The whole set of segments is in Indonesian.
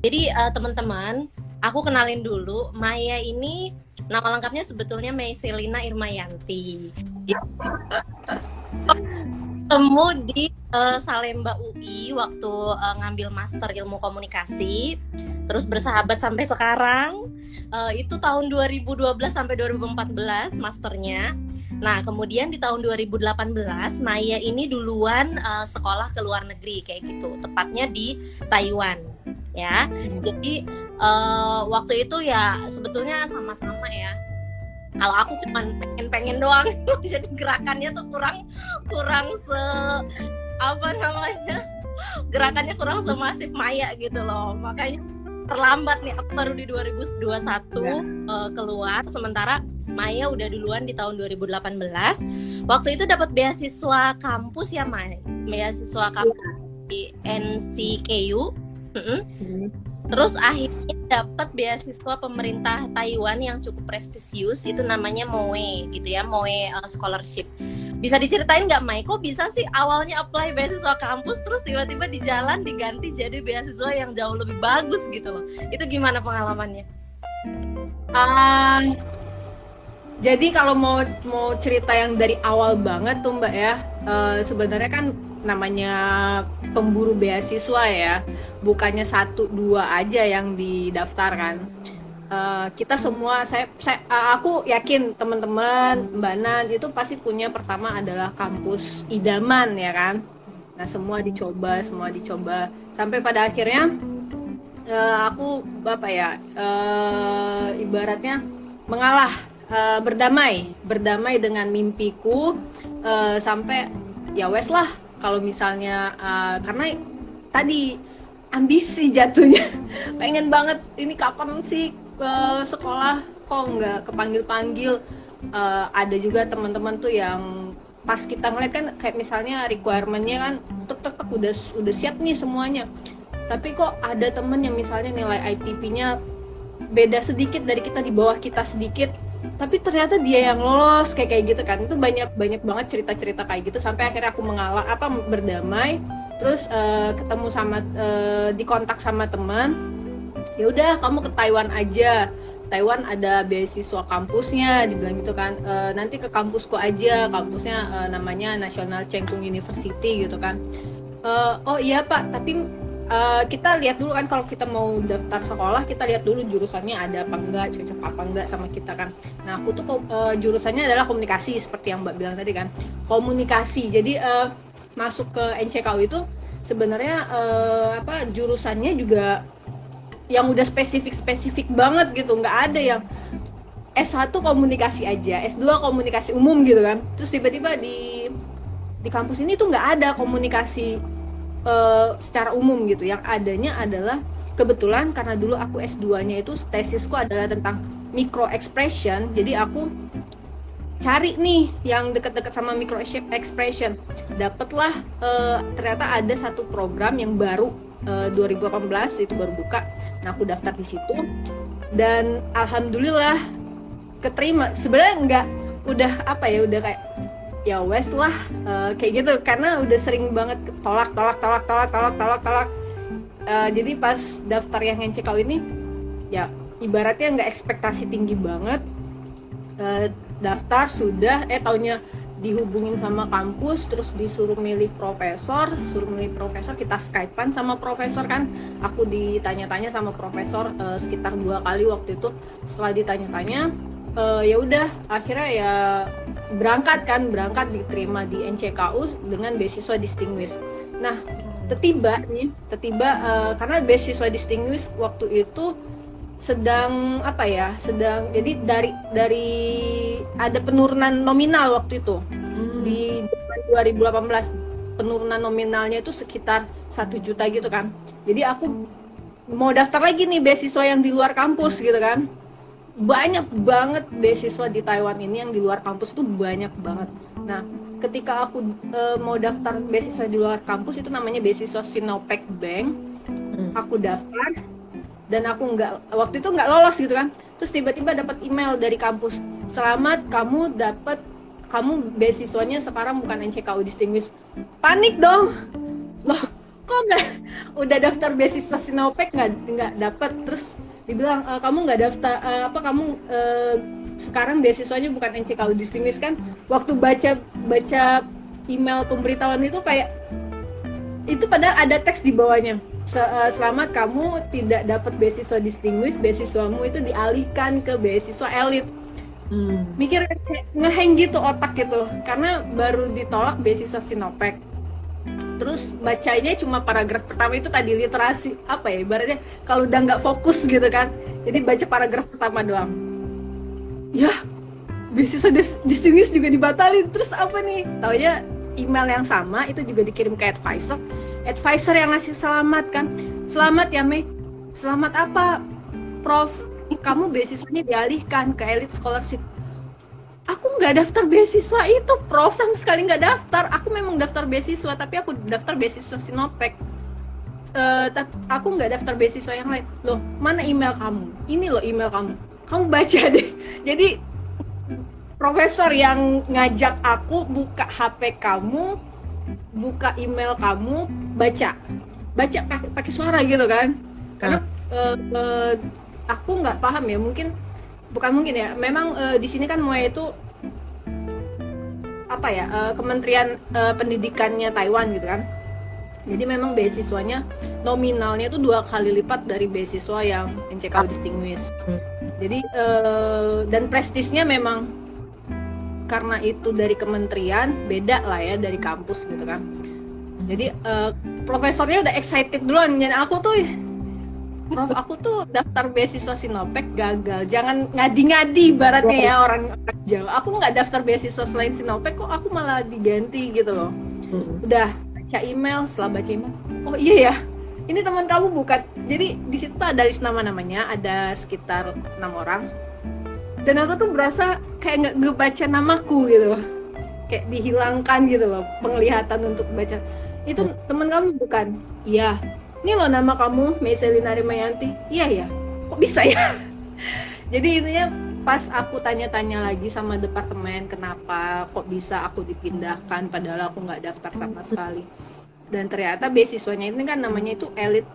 Jadi uh, teman-teman, aku kenalin dulu. Maya ini nama lengkapnya sebetulnya Maiselina Irmayanti. Temu di uh, Salemba UI waktu uh, ngambil master ilmu komunikasi, terus bersahabat sampai sekarang. Uh, itu tahun 2012 sampai 2014 masternya. Nah, kemudian di tahun 2018 Maya ini duluan uh, sekolah ke luar negeri kayak gitu, tepatnya di Taiwan ya. Jadi uh, waktu itu ya sebetulnya sama-sama ya. Kalau aku cuman pengen-pengen doang, jadi gerakannya tuh kurang kurang se apa namanya gerakannya kurang semasif Maya gitu loh. Makanya terlambat nih aku baru di 2021 ya. uh, keluar sementara Maya udah duluan di tahun 2018 waktu itu dapat beasiswa kampus ya Maya beasiswa kampus ya. di NCKU Mm-hmm. Terus akhirnya dapat beasiswa pemerintah Taiwan yang cukup prestisius itu namanya MOE gitu ya, MOE uh, scholarship. Bisa diceritain nggak Mai, kok bisa sih awalnya apply beasiswa kampus terus tiba-tiba di jalan diganti jadi beasiswa yang jauh lebih bagus gitu loh. Itu gimana pengalamannya? Uh, jadi kalau mau mau cerita yang dari awal banget tuh Mbak ya, uh, sebenarnya kan namanya pemburu beasiswa ya bukannya satu dua aja yang didaftarkan. Uh, kita semua saya, saya uh, aku yakin teman-teman mbak Nan itu pasti punya pertama adalah kampus idaman ya kan? Nah semua dicoba semua dicoba. Sampai pada akhirnya uh, aku apa ya uh, ibaratnya mengalah uh, berdamai berdamai dengan mimpiku uh, sampai ya wes lah kalau misalnya uh, karena tadi ambisi jatuhnya. Pengen banget ini kapan sih uh, sekolah? Kok nggak kepanggil panggil uh, ada juga teman-teman tuh yang pas kita ngeliat kan kayak misalnya requirementnya kan tek tek tek udah udah siap nih semuanya. Tapi kok ada temen yang misalnya nilai ITP-nya beda sedikit dari kita di bawah kita sedikit tapi ternyata dia yang lolos kayak kayak gitu kan. Itu banyak banyak banget cerita cerita kayak gitu. Sampai akhirnya aku mengalah apa berdamai. Terus uh, ketemu sama uh, di kontak sama teman. Ya udah kamu ke Taiwan aja. Taiwan ada beasiswa kampusnya dibilang gitu kan. E, nanti ke kampusku aja. Kampusnya namanya National Cheng Kung University gitu kan. E, oh iya pak. Tapi uh, kita lihat dulu kan kalau kita mau daftar sekolah kita lihat dulu jurusannya ada apa enggak cocok apa enggak sama kita kan. Nah aku tuh uh, jurusannya adalah komunikasi seperti yang mbak bilang tadi kan. Komunikasi. Jadi uh, masuk ke NCKU itu sebenarnya uh, apa jurusannya juga yang udah spesifik spesifik banget gitu. Nggak ada yang S1 komunikasi aja S2 komunikasi umum gitu kan. Terus tiba-tiba di di kampus ini tuh nggak ada komunikasi uh, secara umum gitu. Yang adanya adalah kebetulan karena dulu aku S2-nya itu tesisku adalah tentang micro expression jadi aku cari nih yang deket-deket sama micro expression dapatlah uh, ternyata ada satu program yang baru uh, eh, 2018 itu baru buka. Nah aku daftar di situ dan alhamdulillah keterima. Sebenarnya nggak udah apa ya udah kayak ya wes lah uh, kayak gitu. Karena udah sering banget tolak tolak tolak tolak tolak tolak tolak. Uh, jadi pas daftar yang NCKU ini ya ibaratnya nggak ekspektasi tinggi banget. Uh, daftar sudah eh taunya dihubungin sama kampus terus disuruh milih profesor suruh milih profesor kita skypean sama profesor kan. Aku ditanya-tanya sama profesor uh, sekitar dua kali waktu itu. Setelah ditanya-tanya uh, ya udah akhirnya ya berangkat kan berangkat diterima di NCKU dengan beasiswa distinguished. Nah tiba nih tiba uh, karena beasiswa distinguished waktu itu sedang apa ya sedang jadi dari dari ada penurunan nominal waktu itu. Hmm. di 2018 penurunan nominalnya itu sekitar satu juta gitu kan. Jadi aku mau daftar lagi nih beasiswa yang di luar kampus gitu kan banyak banget beasiswa di Taiwan ini yang di luar kampus itu banyak banget. Nah, ketika aku e, mau daftar beasiswa di luar kampus itu namanya beasiswa Sinopec Bank. Hmm. Aku daftar dan aku nggak waktu itu nggak lolos gitu kan. Terus tiba-tiba dapat email dari kampus, "Selamat kamu dapat kamu beasiswanya sekarang bukan NCKU Distinguished." Panik dong. Loh, kok nggak udah daftar beasiswa Sinopek nggak nggak dapet terus dibilang e, kamu nggak daftar e, apa kamu e, sekarang beasiswanya bukan NCKU Distinguished kan? Waktu baca baca email pemberitahuan itu kayak itu padahal ada teks di bawahnya. Selamat kamu tidak dapat beasiswa distinguished beasiswamu itu dialihkan ke beasiswa elit. Hmm. mikir ngeheng gitu otak gitu. Karena baru ditolak beasiswa Sinopek terus bacanya cuma paragraf pertama itu tadi literasi. Apa ya ibaratnya kalau udah nggak fokus gitu kan jadi baca paragraf pertama doang. Ya beasiswa distinguished juga dibatalin. Terus apa nih? Taunya email yang sama itu juga dikirim ke advisor. Advisor yang ngasih selamat kan? Selamat ya Mei. Selamat apa Prof? Kamu beasiswanya dialihkan ke elite scholarship aku nggak daftar beasiswa itu prof. Sama sekali nggak daftar. Aku memang daftar beasiswa tapi aku daftar beasiswa sinopek uh, tapi aku nggak daftar beasiswa yang lain. Loh mana email kamu? Ini loh email kamu. Kamu baca deh. Jadi profesor yang ngajak aku buka HP kamu buka email kamu baca. Baca pakai suara gitu kan. Karena uh, uh, aku nggak paham ya. Mungkin bukan mungkin ya. Memang uh, di sini kan Moe itu apa ya uh, Kementerian uh, Pendidikannya Taiwan gitu kan. Jadi memang beasiswanya nominalnya itu dua kali lipat dari beasiswa yang NCKU Distinguished jadi uh, dan prestisnya memang karena itu dari kementerian beda lah ya dari kampus gitu kan. Jadi uh, profesornya udah excited duluan. Dan aku tuh Prof, aku tuh daftar beasiswa Sinopek gagal. Jangan ngadi-ngadi baratnya ya orang, orang Jawa. Aku nggak daftar beasiswa selain Sinopek kok aku malah diganti gitu loh. Udah baca email, setelah baca email, oh iya ya, ini teman kamu bukan. Jadi di situ ada list nama-namanya, ada sekitar enam orang. Dan aku tuh berasa kayak nggak ngebaca namaku gitu, kayak dihilangkan gitu loh penglihatan untuk baca. Itu teman kamu bukan? Iya ini loh nama kamu Meselina Rimayanti. Iya ya kok bisa ya? Jadi intinya pas aku tanya-tanya lagi sama departemen kenapa kok bisa aku dipindahkan padahal aku nggak daftar sama sekali. Dan ternyata beasiswanya ini kan namanya itu elite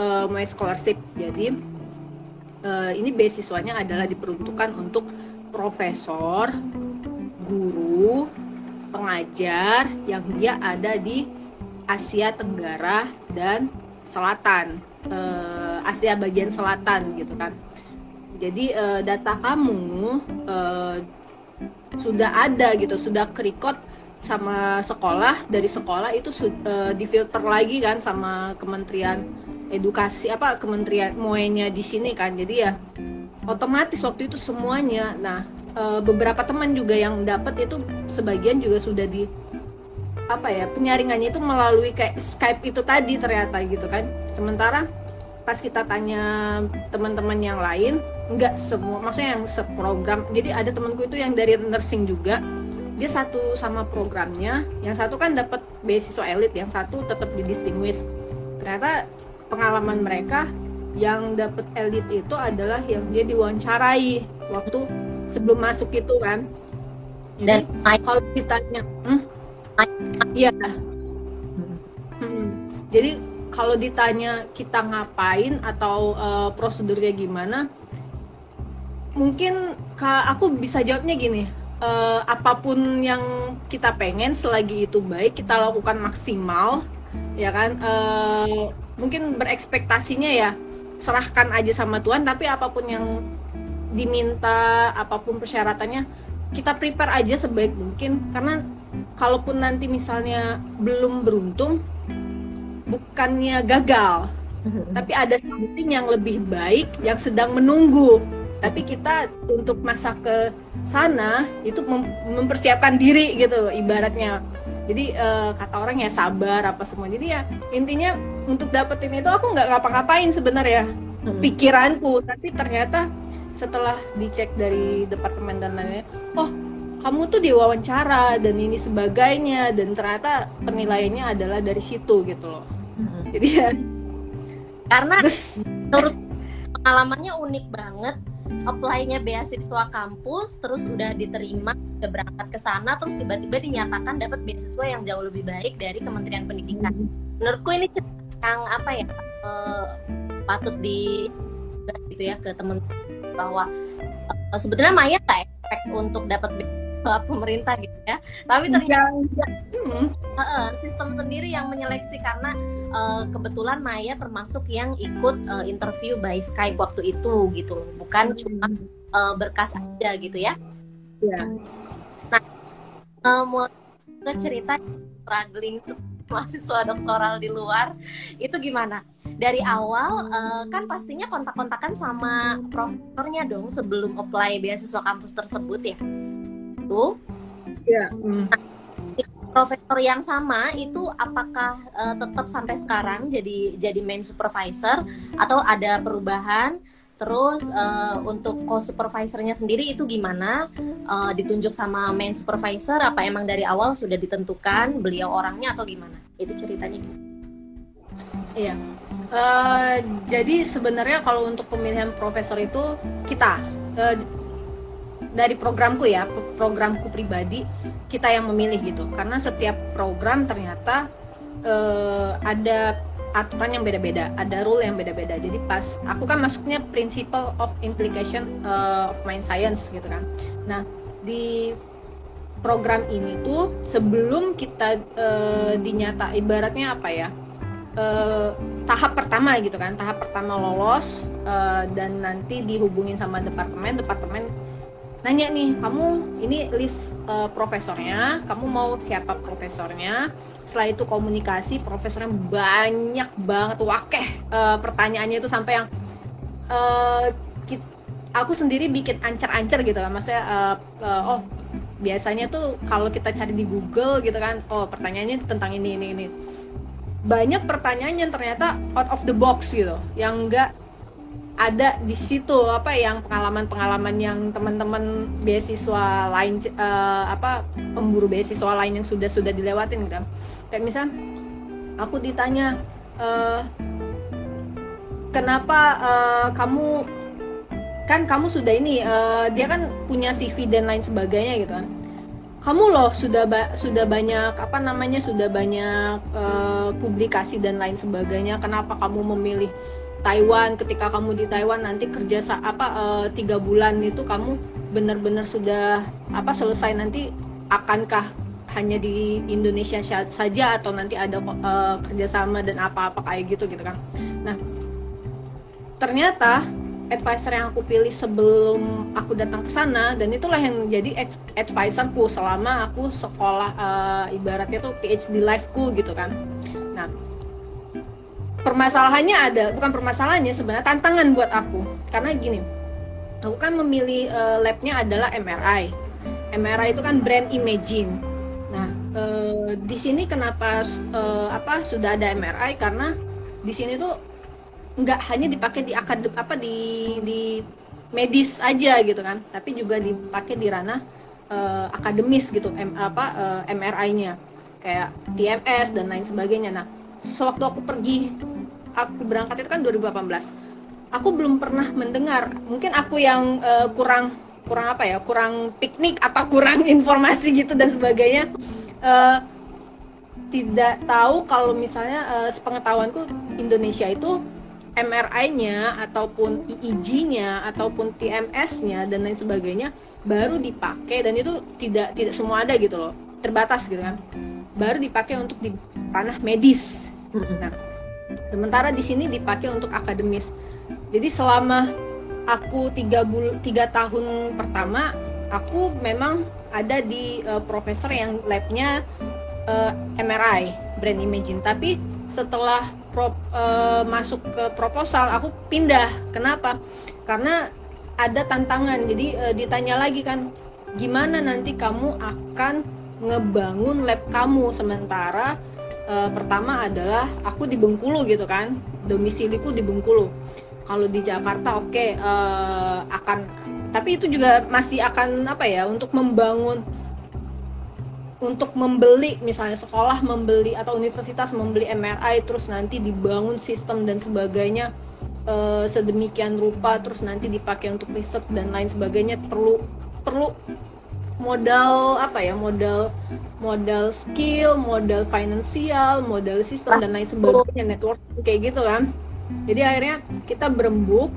uh, my scholarship. Jadi uh, ini beasiswanya adalah diperuntukkan untuk profesor guru pengajar yang dia ada di Asia Tenggara dan selatan uh, Asia bagian selatan gitu kan. Jadi uh, data kamu uh, sudah ada gitu sudah kerikot sama sekolah dari sekolah itu uh, difilter lagi kan sama kementerian edukasi apa kementerian moenya di sini kan. Jadi ya otomatis waktu itu semuanya. Nah beberapa teman juga yang dapat itu sebagian juga sudah di apa ya penyaringannya itu melalui kayak Skype itu tadi ternyata gitu kan. Sementara pas kita tanya teman-teman yang lain nggak semua maksudnya yang seprogram jadi ada temanku itu yang dari nursing juga. Dia satu sama programnya yang satu kan dapat beasiswa elit yang satu tetap di distinguish. Ternyata pengalaman mereka yang dapat elit itu adalah yang dia diwawancarai waktu sebelum masuk itu kan. Jadi dan kalau ditanya hmm, Iya. Hmm. Jadi kalau ditanya kita ngapain atau uh, prosedurnya gimana, mungkin aku bisa jawabnya gini. Uh, apa pun yang kita pengen selagi itu baik kita lakukan maksimal ya kan uh, mungkin berekspektasinya ya serahkan aja sama Tuhan tapi apa pun yang diminta apa pun persyaratannya kita prepare aja sebaik mungkin karena kalaupun nanti misalnya belum beruntung bukannya gagal tapi ada something yang lebih baik yang sedang menunggu. Tapi kita untuk masa ke sana itu mem mempersiapkan diri gitu ibaratnya. Jadi uh, kata orang ya sabar apa semua. Jadi ya intinya untuk dapetin itu aku nggak ngapa-ngapain sebenarnya pikiranku. Tapi ternyata setelah dicek dari departemen dan lainnya oh kamu tuh diwawancara dan ini sebagainya dan ternyata penilaiannya adalah dari situ gitu loh. Mm-hmm. jadi ya karena menurut pengalamannya unik banget apply-nya beasiswa kampus terus udah diterima udah berangkat ke sana terus tiba-tiba dinyatakan dapat beasiswa yang jauh lebih baik dari Kementerian Pendidikan. Menurutku ini yang apa ya uh, patut di gitu ya ke temen bahwa uh, sebenarnya Maya tak efek untuk dapat pemerintah gitu ya. Tapi ternyata ya, ya. Uh, sistem sendiri yang menyeleksi karena uh, kebetulan Maya termasuk yang ikut uh, interview by Skype waktu itu gitu loh. Bukan cuma uh, berkas aja gitu ya. Ya nah uh, mulai cerita struggling mahasiswa doktoral di luar itu gimana? Dari awal uh, kan pastinya kontak-kontakan sama profesornya dong sebelum apply beasiswa kampus tersebut ya itu ya mm. profesor yang sama itu apakah uh, tetap sampai sekarang jadi jadi main supervisor atau ada perubahan Terus uh, untuk co-supervisornya sendiri itu gimana? Uh, ditunjuk sama main supervisor? Apa emang dari awal sudah ditentukan beliau orangnya atau gimana? Itu ceritanya gimana? Iya. Uh, jadi sebenarnya kalau untuk pemilihan profesor itu kita uh, dari programku ya, programku pribadi kita yang memilih gitu. Karena setiap program ternyata uh, ada aturan yang beda-beda, ada rule yang beda-beda. Jadi pas aku kan masuknya principle of implication uh, of mind science gitu kan. Nah, di program ini tuh sebelum kita uh, dinyata ibaratnya apa ya? Uh, tahap pertama gitu kan tahap pertama lolos uh, dan nanti dihubungin sama departemen departemen nanya nih kamu ini list uh, profesornya kamu mau siapa profesornya? Setelah itu komunikasi profesornya banyak banget. Wakeh uh, pertanyaannya itu sampai yang uh, aku sendiri bikin ancer-ancer gitu kan maksudnya uh, uh, oh biasanya tuh kalau kita cari di Google gitu kan oh pertanyaannya tentang ini ini ini. Banyak pertanyaan yang ternyata out of the box gitu yang enggak ada di situ apa yang pengalaman-pengalaman yang teman-teman beasiswa lain uh, apa pemburu beasiswa lain yang sudah sudah dilewatin gitu. Kayak misal aku ditanya uh, kenapa uh, kamu kan kamu sudah ini uh, dia kan punya CV dan lain sebagainya gitu kan. Kamu loh sudah ba sudah banyak apa namanya sudah banyak uh, publikasi dan lain sebagainya kenapa kamu memilih Taiwan ketika kamu di Taiwan nanti kerja apa uh, tiga bulan itu kamu benar-benar sudah apa selesai nanti akankah hanya di Indonesia saja atau nanti ada uh, kerjasama dan apa-apa kayak gitu gitu kan? Nah ternyata advisor yang aku pilih sebelum aku datang ke sana dan itulah yang jadi advisorku selama aku sekolah uh, ibaratnya tuh PhD lifeku gitu kan. Nah permasalahannya ada bukan permasalahannya sebenarnya tantangan buat aku. Karena gini aku kan memilih uh, labnya adalah MRI MRI itu kan brand imaging. Nah uh, di sini kenapa uh, apa sudah ada MRI karena di sini tuh nggak hanya dipakai di akadem apa di di medis aja gitu kan tapi juga dipakai di ranah uh, akademis gitu M, apa uh, MRI-nya kayak TMS dan lain sebagainya. Nah sewaktu aku pergi aku berangkat itu kan 2018 aku belum pernah mendengar mungkin aku yang uh, kurang kurang apa ya kurang piknik atau kurang informasi gitu dan sebagainya uh, tidak tahu kalau misalnya uh, sepengetahuanku Indonesia itu MRI-nya ataupun EEG-nya ataupun TMS-nya dan lain sebagainya baru dipakai dan itu tidak tidak semua ada gitu loh terbatas gitu kan. Baru dipakai untuk di tanah medis. Nah Sementara di sini dipakai untuk akademis. Jadi selama aku tiga bul tiga tahun pertama, aku memang ada di uh, profesor yang labnya uh, eh, MRI, brain imaging. Tapi setelah pro, uh, masuk ke proposal, aku pindah. Kenapa? Karena ada tantangan. Jadi uh, ditanya lagi kan, gimana nanti kamu akan ngebangun lab kamu sementara uh, pertama adalah aku di Bengkulu gitu kan. Domisiliku di Bengkulu. Kalau di Jakarta oke okay, eh, akan tapi itu juga masih akan apa ya untuk membangun untuk membeli misalnya sekolah membeli atau universitas membeli MRI terus nanti dibangun sistem dan sebagainya uh, sedemikian rupa terus nanti dipakai untuk riset dan lain sebagainya perlu perlu modal apa ya modal modal skill modal finansial modal sistem dan lain sebagainya network kayak gitu kan. Jadi akhirnya kita berembuk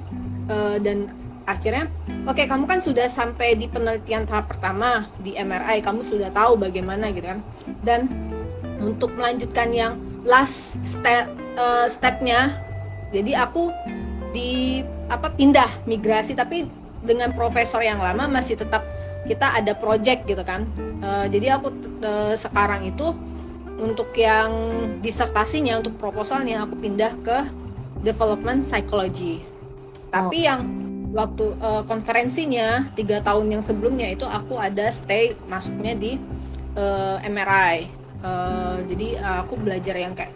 uh, dan akhirnya oke okay, kamu kan sudah sampai di penelitian tahap pertama di MRI kamu sudah tahu bagaimana gitu kan. Dan untuk melanjutkan yang last step uh, stepnya jadi aku di apa pindah migrasi tapi dengan profesor yang lama masih tetap kita ada project gitu kan. Uh, jadi aku uh, sekarang itu untuk yang disertasinya untuk proposalnya aku pindah ke development psychology. Tapi oh. yang waktu uh, konferensinya tiga tahun yang sebelumnya itu aku ada stay masuknya di uh, MRI uh, jadi uh, aku belajar yang kayak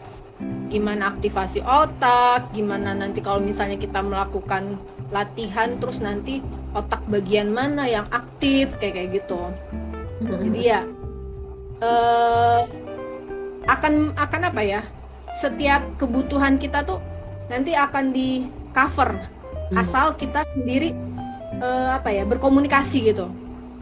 gimana aktivasi otak gimana nanti kalau misalnya kita melakukan latihan terus nanti otak bagian mana yang aktif kayak kayak gitu. Jadi ya uh, akan akan apa ya setiap kebutuhan kita tuh nanti akan di cover. Hmm. asal kita sendiri uh, apa ya berkomunikasi gitu.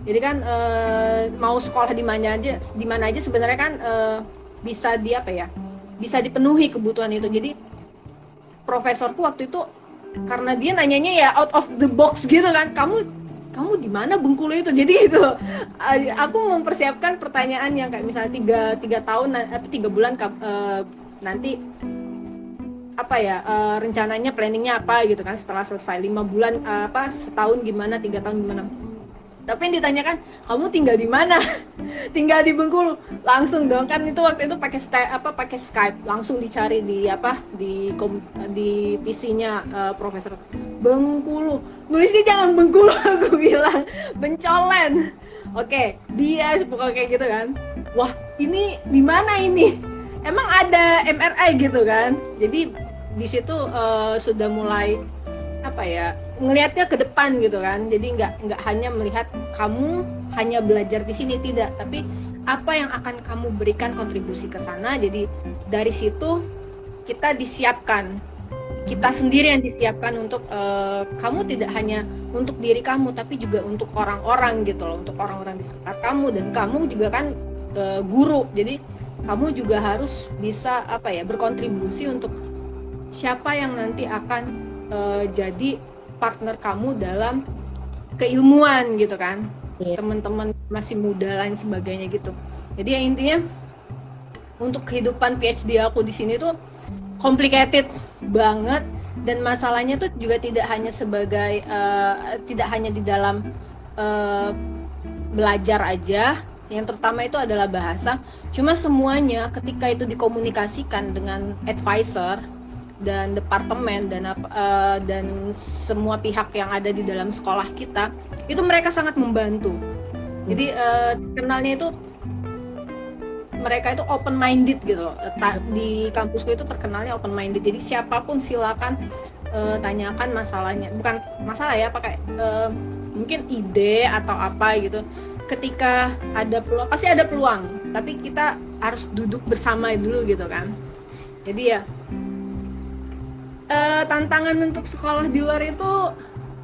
Jadi kan uh, mau sekolah di mana aja di mana aja sebenarnya kan uh, bisa di apa ya bisa dipenuhi kebutuhan itu. Jadi profesorku waktu itu karena dia nanyanya ya out of the box gitu kan. Kamu kamu di mana Bengkulu itu? Jadi itu aku mempersiapkan pertanyaan yang kayak misalnya tiga tiga tahun atau tiga bulan uh, nanti apa ya uh, rencananya planningnya apa gitu kan setelah selesai. Lima bulan uh, apa setahun gimana tiga tahun gimana tapi yang ditanyakan kamu tinggal di mana? Tinggal di Bengkulu. Langsung dong kan itu waktu itu pakai apa pakai Skype. Langsung dicari di apa di kom, di PC-nya uh, eh, Profesor. Bengkulu. Nulisnya jangan Bengkulu aku bilang. Bencolen. Oke okay, dia pokoknya kayak gitu kan. Wah ini di mana ini? Emang ada MRI gitu kan? Jadi di situ uh, sudah mulai apa ya ngelihatnya ke depan gitu kan. Jadi nggak nggak hanya melihat kamu hanya belajar di sini tidak. Tapi apa yang akan kamu berikan kontribusi ke sana. Jadi dari situ kita disiapkan. Kita sendiri yang disiapkan untuk uh, kamu tidak hanya untuk diri kamu tapi juga untuk orang-orang gitu loh. Untuk orang-orang di sekitar kamu. Dan kamu juga kan uh, guru. Jadi kamu juga harus bisa apa ya berkontribusi untuk siapa yang nanti akan uh, jadi partner kamu dalam keilmuan gitu kan? Yeah. teman-teman masih muda lain sebagainya gitu. Jadi ya intinya untuk kehidupan PhD aku di sini tuh complicated banget. Dan masalahnya tuh juga tidak hanya sebagai uh, tidak hanya di dalam uh, belajar aja. Yang terutama itu adalah bahasa. Cuma semuanya ketika itu dikomunikasikan dengan advisor dan departemen dan uh, dan semua pihak yang ada di dalam sekolah kita itu mereka sangat membantu. Jadi uh, kenalnya itu mereka itu open minded gitu loh. Di kampusku itu terkenalnya open minded jadi siapa pun silakan uh, tanyakan masalahnya. Bukan masalah ya pakai uh, mungkin ide atau apa gitu. Ketika ada peluang pasti ada peluang. Tapi kita harus duduk bersama dulu gitu kan. Jadi ya uh, tantangan untuk sekolah di luar itu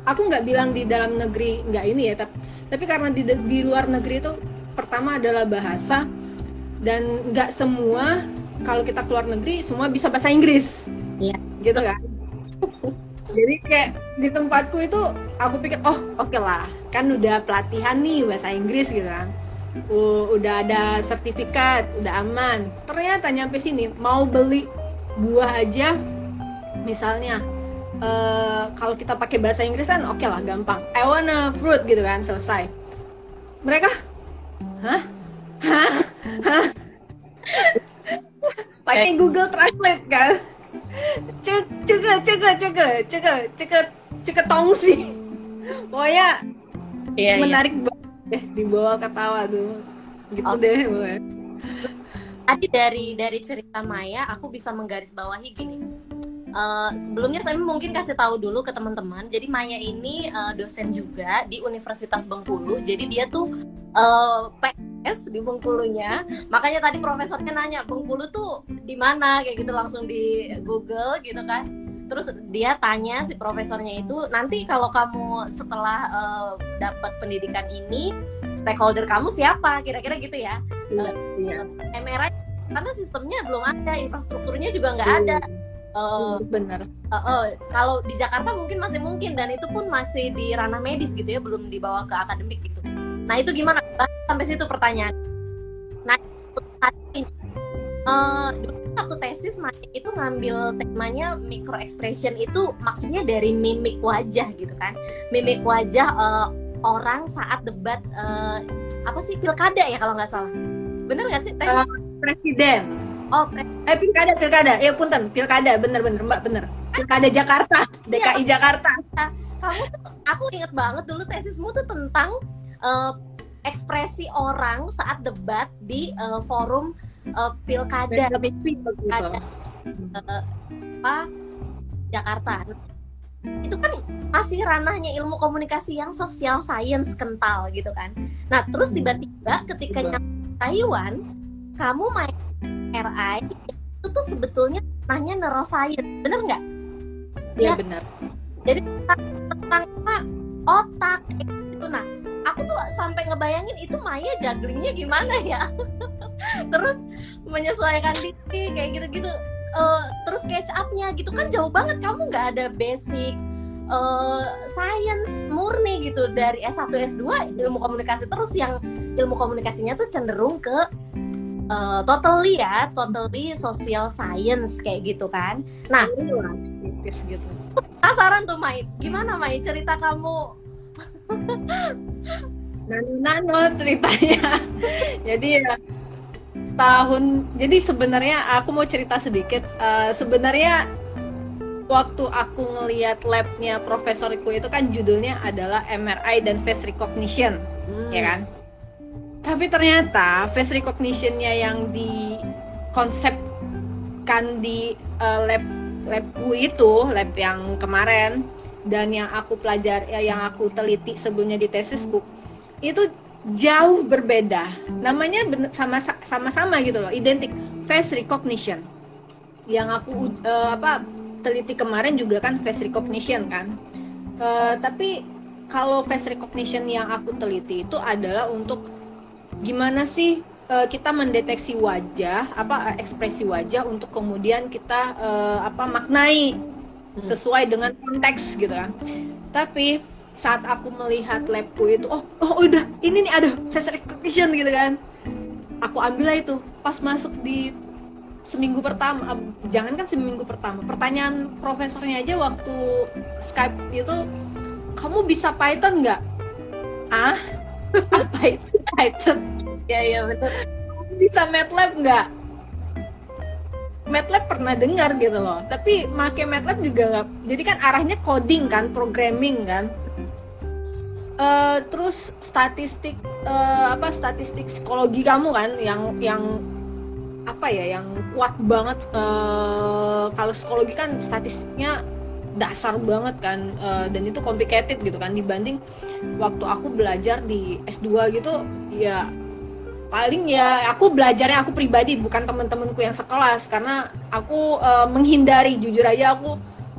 aku nggak bilang di dalam negeri nggak ini ya tapi tapi karena di di luar negeri itu pertama adalah bahasa dan nggak semua kalau kita keluar negeri semua bisa bahasa Inggris. Iya. Gitu kan? Jadi kayak di tempatku itu aku pikir oh oke okay lah kan udah pelatihan nih bahasa Inggris gitu kan. Udah ada sertifikat udah aman. Ternyata nyampe sini mau beli buah aja misalnya uh, kalau kita pakai bahasa Inggris kan oke okay lah gampang. I wanna fruit gitu kan selesai. Mereka hah? Hah? Hah? Pakai eh. Google Translate kan. Cek cek cek cek cek cek cek tongsi pokoknya iya, iya. menarik iya. banget deh dibawa ketawa tuh. Gitu okay. deh tadi dari dari cerita Maya aku bisa menggarisbawahi gini Uh, sebelumnya saya mungkin kasih tahu dulu ke teman-teman. Jadi Maya ini uh, dosen juga di Universitas Bengkulu. Jadi dia tuh uh, eh, PS di Bengkulunya. Makanya tadi profesornya nanya Bengkulu tuh di mana kayak gitu langsung di Google gitu kan. Terus dia tanya si profesornya itu nanti kalau kamu setelah uh, dapat pendidikan ini stakeholder kamu siapa kira-kira gitu ya Iya. iya. MRI karena sistemnya belum ada infrastrukturnya juga nggak ada Uh, bener. uh, uh, kalau di Jakarta mungkin masih mungkin dan itu pun masih di ranah medis gitu ya belum dibawa ke akademik gitu. Nah itu gimana? Sampai situ pertanyaan. Nah uh, waktu tesis Maya itu ngambil temanya micro expression itu maksudnya dari mimik wajah gitu kan. Mimik wajah uh, orang saat debat uh, apa sih pilkada ya kalau nggak salah. Bener nggak sih tesis uh, presiden Oh, eh pilkada, pilkada. Ya punten, pilkada, bener-bener Mbak, bener. Pilkada Jakarta, DKI ya, Jakarta. Kamu tuh, aku inget banget dulu tesismu tuh tentang uh, ekspresi orang saat debat di uh, forum uh, pilkada. Pilkada. Uh, apa Jakarta. Itu kan masih ranahnya ilmu komunikasi yang social science kental gitu kan. Nah, terus tiba-tiba ketika nyampe Taiwan, kamu main RI itu tuh sebetulnya nanya neuroscience bener nggak? Iya ya, benar. Jadi tentang, tentang apa otak itu nah aku tuh sampai ngebayangin itu Maya jugglingnya gimana ya? Terus menyesuaikan diri kayak gitu-gitu. Uh, terus catch upnya gitu. Kan jauh banget kamu nggak ada basic uh, science murni gitu. Dari S1 S2 ilmu komunikasi terus yang ilmu komunikasinya tuh cenderung ke uh, totally ya, totally social science kayak gitu kan. Nah, gitu. Penasaran tuh Mai, gimana Mai cerita kamu? Nano-nano ceritanya. jadi ya tahun jadi sebenarnya aku mau cerita sedikit uh, sebenarnya waktu aku ngeliat labnya profesoriku itu kan judulnya adalah MRI dan face recognition hmm. ya kan tapi ternyata face recognitionnya yang dikonsepkan di uh, lab labku itu lab yang kemarin dan yang aku pelajari ya, yang aku teliti sebelumnya di tesisku itu jauh berbeda. Namanya sama sama sama gitu loh identik. Face recognition. Yang aku uh, apa teliti kemarin juga kan face recognition kan. Uh, tapi kalau face recognition yang aku teliti itu adalah untuk gimana sih uh, kita mendeteksi wajah apa ekspresi wajah untuk kemudian kita uh, apa maknai hmm. sesuai dengan konteks gitu kan. Tapi saat aku melihat labku itu oh oh udah ini nih ada face recognition gitu kan. Aku ambil itu pas masuk di seminggu pertama jangan kan seminggu pertama pertanyaan profesornya aja waktu Skype itu kamu bisa Python nggak? Ah apa itu? Python ya ya betul. Bisa MATLAB nggak? MATLAB pernah dengar gitu loh. Tapi make MATLAB juga nggak. Jadi kan arahnya coding kan programming kan. Uh, terus statistik uh, apa statistik psikologi kamu kan yang yang apa ya yang kuat banget uh, kalau psikologi kan statistiknya dasar banget kan uh, dan itu complicated gitu kan dibanding waktu aku belajar di S2 gitu ya paling ya aku belajarnya aku pribadi bukan temen-temenku yang sekelas karena aku uh, menghindari jujur aja aku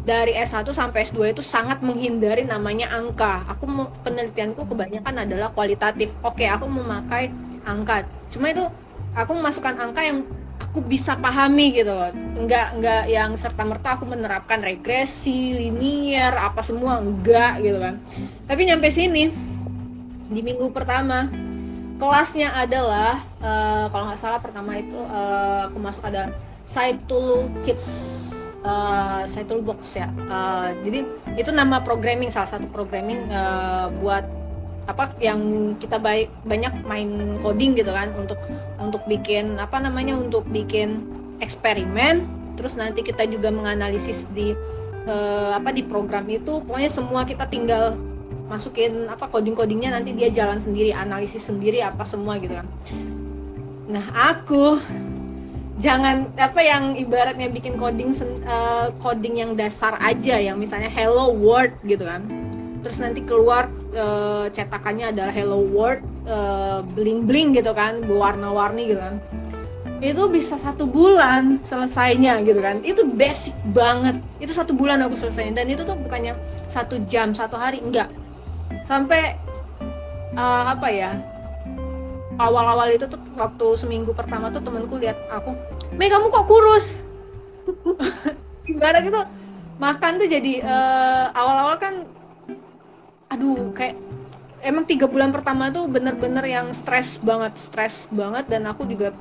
dari S1 sampai S2 itu sangat menghindari namanya angka. Aku penelitianku kebanyakan adalah kualitatif. Oke, aku memakai angka. Cuma itu aku memasukkan angka yang aku bisa pahami gitu loh. Enggak enggak yang serta merta aku menerapkan regresi linier apa semua enggak gitu kan. Tapi nyampe sini di minggu pertama kelasnya adalah uh, kalau nggak salah pertama itu uh, aku masuk ada Saitul Kids uh, Saitul Box ya. Uh, jadi itu nama programming salah satu programming uh, buat apa yang kita baik banyak main coding gitu kan untuk untuk bikin apa namanya untuk bikin eksperimen. Terus nanti kita juga menganalisis di uh, apa di program itu. Pokoknya semua kita tinggal masukin apa coding-codingnya nanti dia jalan sendiri analisis sendiri apa semua gitu kan. Nah aku jangan apa yang ibaratnya bikin coding uh, coding yang dasar aja yang misalnya hello world gitu kan terus nanti keluar uh, cetakannya adalah Hello World uh, bling bling gitu kan berwarna-warni gitu kan. Itu bisa satu bulan selesainya gitu kan. Itu basic banget. Itu satu bulan aku selesai dan itu tuh bukannya satu jam satu hari enggak. Sampai uh, apa ya awal-awal itu tuh waktu seminggu pertama tuh temanku lihat aku Mei kamu kok kurus? Ibarat itu makan tuh jadi uh, awal-awal kan aduh kayak emang tiga bulan pertama tuh bener-bener yang stres banget stres banget dan aku juga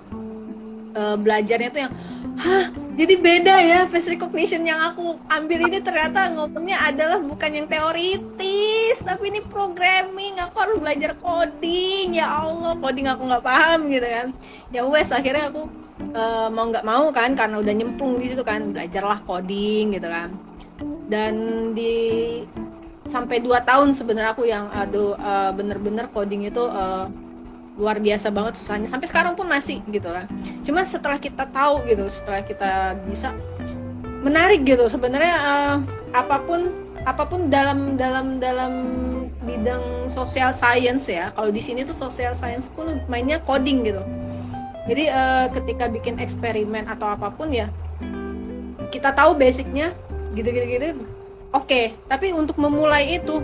uh, belajarnya tuh yang hah jadi beda ya face recognition yang aku ambil ini ternyata ngomongnya adalah bukan yang teoritis tapi ini programming aku harus belajar coding ya Allah coding aku nggak paham gitu kan. Ya wes akhirnya aku uh, mau nggak mau kan karena udah nyemplung di situ kan belajarlah coding gitu kan. Dan di sampai 2 tahun sebenarnya aku yang aduh uh, bener-bener coding itu uh, luar biasa banget susahnya. Sampai sekarang pun masih gitu kan. Cuma setelah kita tahu gitu setelah kita bisa menarik gitu. Sebenarnya uh, apa pun apa pun dalam dalam dalam bidang social science ya kalau di sini tuh social science pun mainnya coding gitu. Jadi uh, ketika bikin eksperimen atau apa pun ya kita tahu basicnya gitu gitu gitu oke okay. tapi untuk memulai itu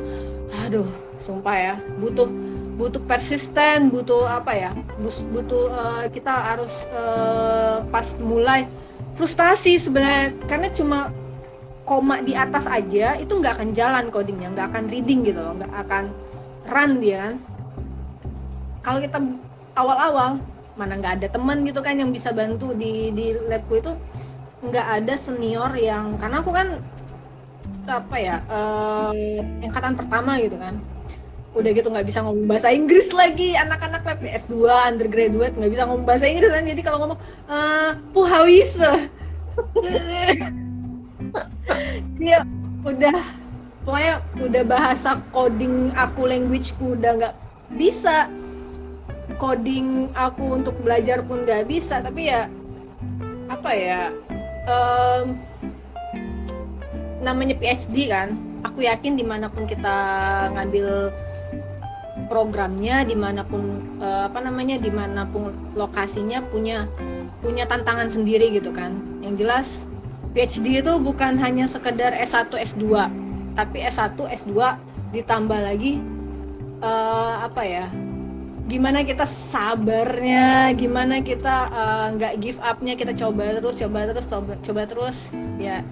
aduh sumpah ya butuh butuh persisten butuh apa ya butuh uh, kita harus uh, pas mulai frustasi sebenarnya karena cuma koma di atas aja itu nggak akan jalan codingnya nggak akan reading gitu loh nggak akan run dia kan kalau kita awal-awal mana nggak ada teman gitu kan yang bisa bantu di di labku itu nggak ada senior yang karena aku kan apa ya uh, angkatan pertama gitu kan. Udah gitu nggak bisa ngomong bahasa Inggris lagi anak-anak lab S2 undergraduate nggak bisa ngomong bahasa Inggris kan. Jadi kalau ngomong uh, puhawise. Dia udah pokoknya udah bahasa coding aku language ku udah nggak bisa. Coding aku untuk belajar pun nggak bisa tapi ya apa ya um, namanya PhD kan aku yakin di mana pun kita ngambil programnya di mana pun uh, apa namanya di mana pun lokasinya punya punya tantangan sendiri gitu kan. Yang jelas PhD itu bukan hanya sekedar S1 S2 tapi S1 S2 ditambah lagi uh, apa ya gimana kita sabarnya gimana kita eh, nggak uh, give upnya kita coba terus coba terus coba coba terus ya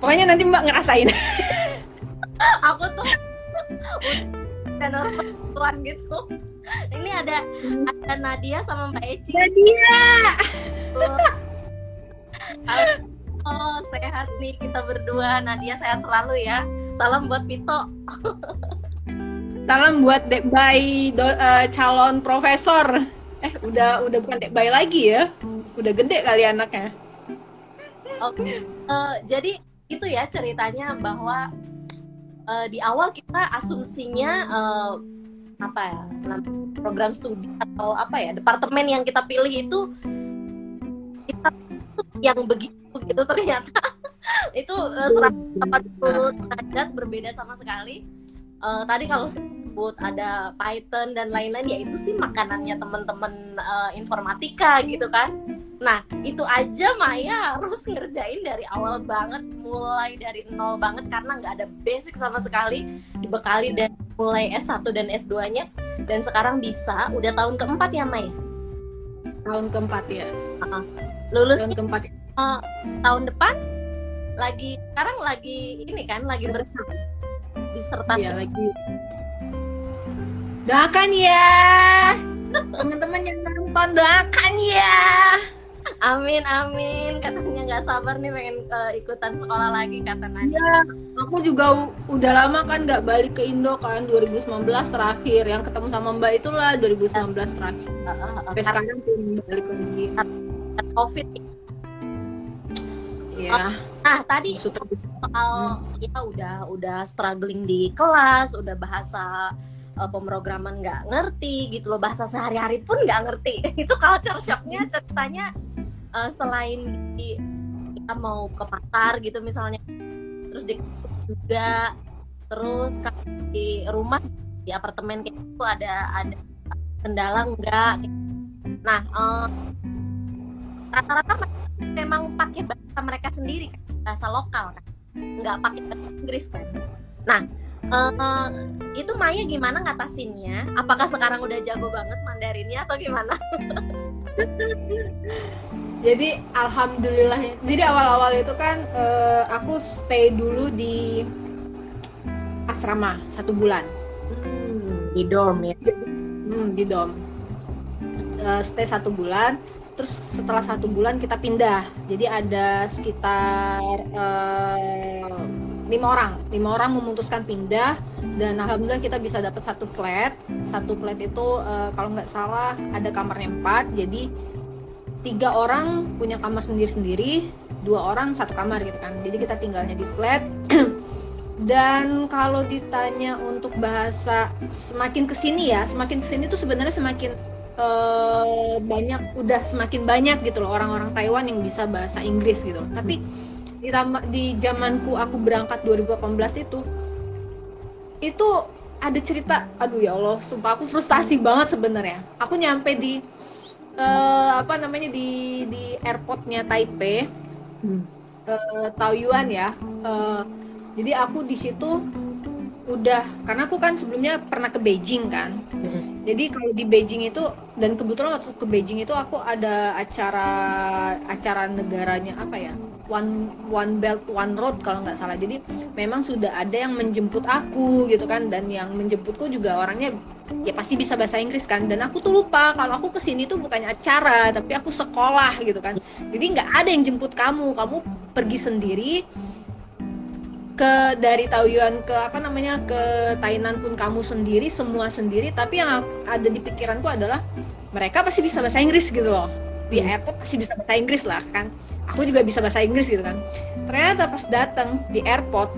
pokoknya nanti mbak ngerasain. Aku tuh orang tuan gitu. Ini ada ada Nadia sama Mbak Eci. Nadia! Oh sehat nih kita berdua. Nadia sehat selalu ya. Salam buat Vito. Salam buat Dek Bay do, uh, calon profesor. Eh udah udah bukan Dek Bay lagi ya? Udah gede kali anaknya. Oke okay. uh, eh, jadi itu ya ceritanya bahwa uh, di awal kita asumsinya uh, apa ya program studi atau apa ya departemen yang kita pilih itu kita yang begitu gitu ternyata. Itu uh, 180 derajat berbeda sama sekali. Uh, tadi kalau sebut ada Python dan lain-lain ya itu sih makanannya teman-teman uh, informatika gitu kan nah itu aja Maya harus ngerjain dari awal banget mulai dari nol banget karena nggak ada basic sama sekali. Dibekali dan mulai S1 dan S2 nya dan sekarang bisa. Udah tahun keempat ya Maya? Tahun keempat ya. Uh, lulus tahun keempat uh, tahun depan lagi sekarang lagi ini kan lagi bersama disertasi. Ya, lagi. Doakan ya. Teman-teman yang nonton doakan ya Amin amin katanya nggak sabar nih pengen uh, ikutan sekolah lagi kata Nadia. Ya, aku juga udah lama kan nggak balik ke Indo kan 2019 terakhir yang ketemu sama Mbak itulah 2019 terakhir. Uh, uh, uh, Sampai sekarang pun balik lagi. Covid. Ya. Nah tadi soal hmm. ya udah udah struggling di kelas, udah bahasa uh, pemrograman nggak ngerti gitu loh bahasa sehari-hari pun nggak ngerti itu culture shocknya ceritanya uh, selain di kita mau ke pasar gitu misalnya terus di juga terus di rumah di apartemen kayak itu ada ada kendala enggak nah uh, rata-rata memang pakai bahasa mereka sendiri bahasa lokal kan nggak pakai bahasa Inggris kan nah uh, itu Maya gimana ngatasinnya? Apakah sekarang udah jago banget Mandarinnya atau gimana? jadi alhamdulillah. Jadi awal-awal itu kan uh, aku stay dulu di asrama satu bulan. Hmm, di dorm ya? Hmm, di dorm. Uh, stay satu bulan. Terus setelah satu bulan kita pindah. Jadi ada sekitar uh, lima orang. Lima orang memutuskan pindah. Dan alhamdulillah kita bisa dapat satu flat. Satu flat itu uh, kalau nggak salah ada kamarnya empat. Jadi tiga orang punya kamar sendiri-sendiri dua orang satu kamar gitu kan. Jadi kita tinggalnya di flat. Dan kalau ditanya untuk bahasa semakin ke sini ya semakin ke sini tuh sebenarnya semakin uh, banyak udah semakin banyak gitu loh orang-orang Taiwan yang bisa bahasa Inggris gitu loh. tapi di, di zamanku aku berangkat 2018 itu itu ada cerita aduh ya Allah sumpah aku frustasi banget sebenarnya. Aku nyampe di uh, apa namanya di di airportnya Taipei hmm. uh, Taoyuan ya uh, jadi aku di situ udah karena aku kan sebelumnya pernah ke Beijing kan hmm. jadi kalau di Beijing itu dan kebetulan waktu ke Beijing itu aku ada acara acara negaranya apa ya one one belt one road kalau nggak salah jadi memang sudah ada yang menjemput aku gitu kan dan yang menjemputku juga orangnya ya pasti bisa bahasa Inggris kan. Dan aku tuh lupa kalau aku ke sini tuh bukannya acara tapi aku sekolah gitu kan. Jadi nggak ada yang jemput kamu. Kamu pergi sendiri ke dari Taoyuan ke apa namanya ke Tainan pun kamu sendiri semua sendiri. Tapi yang ada di pikiranku adalah mereka pasti bisa bahasa Inggris gitu loh. Di hmm. airport pasti bisa bahasa Inggris lah kan. Aku juga bisa bahasa Inggris gitu kan. Ternyata pas datang di airport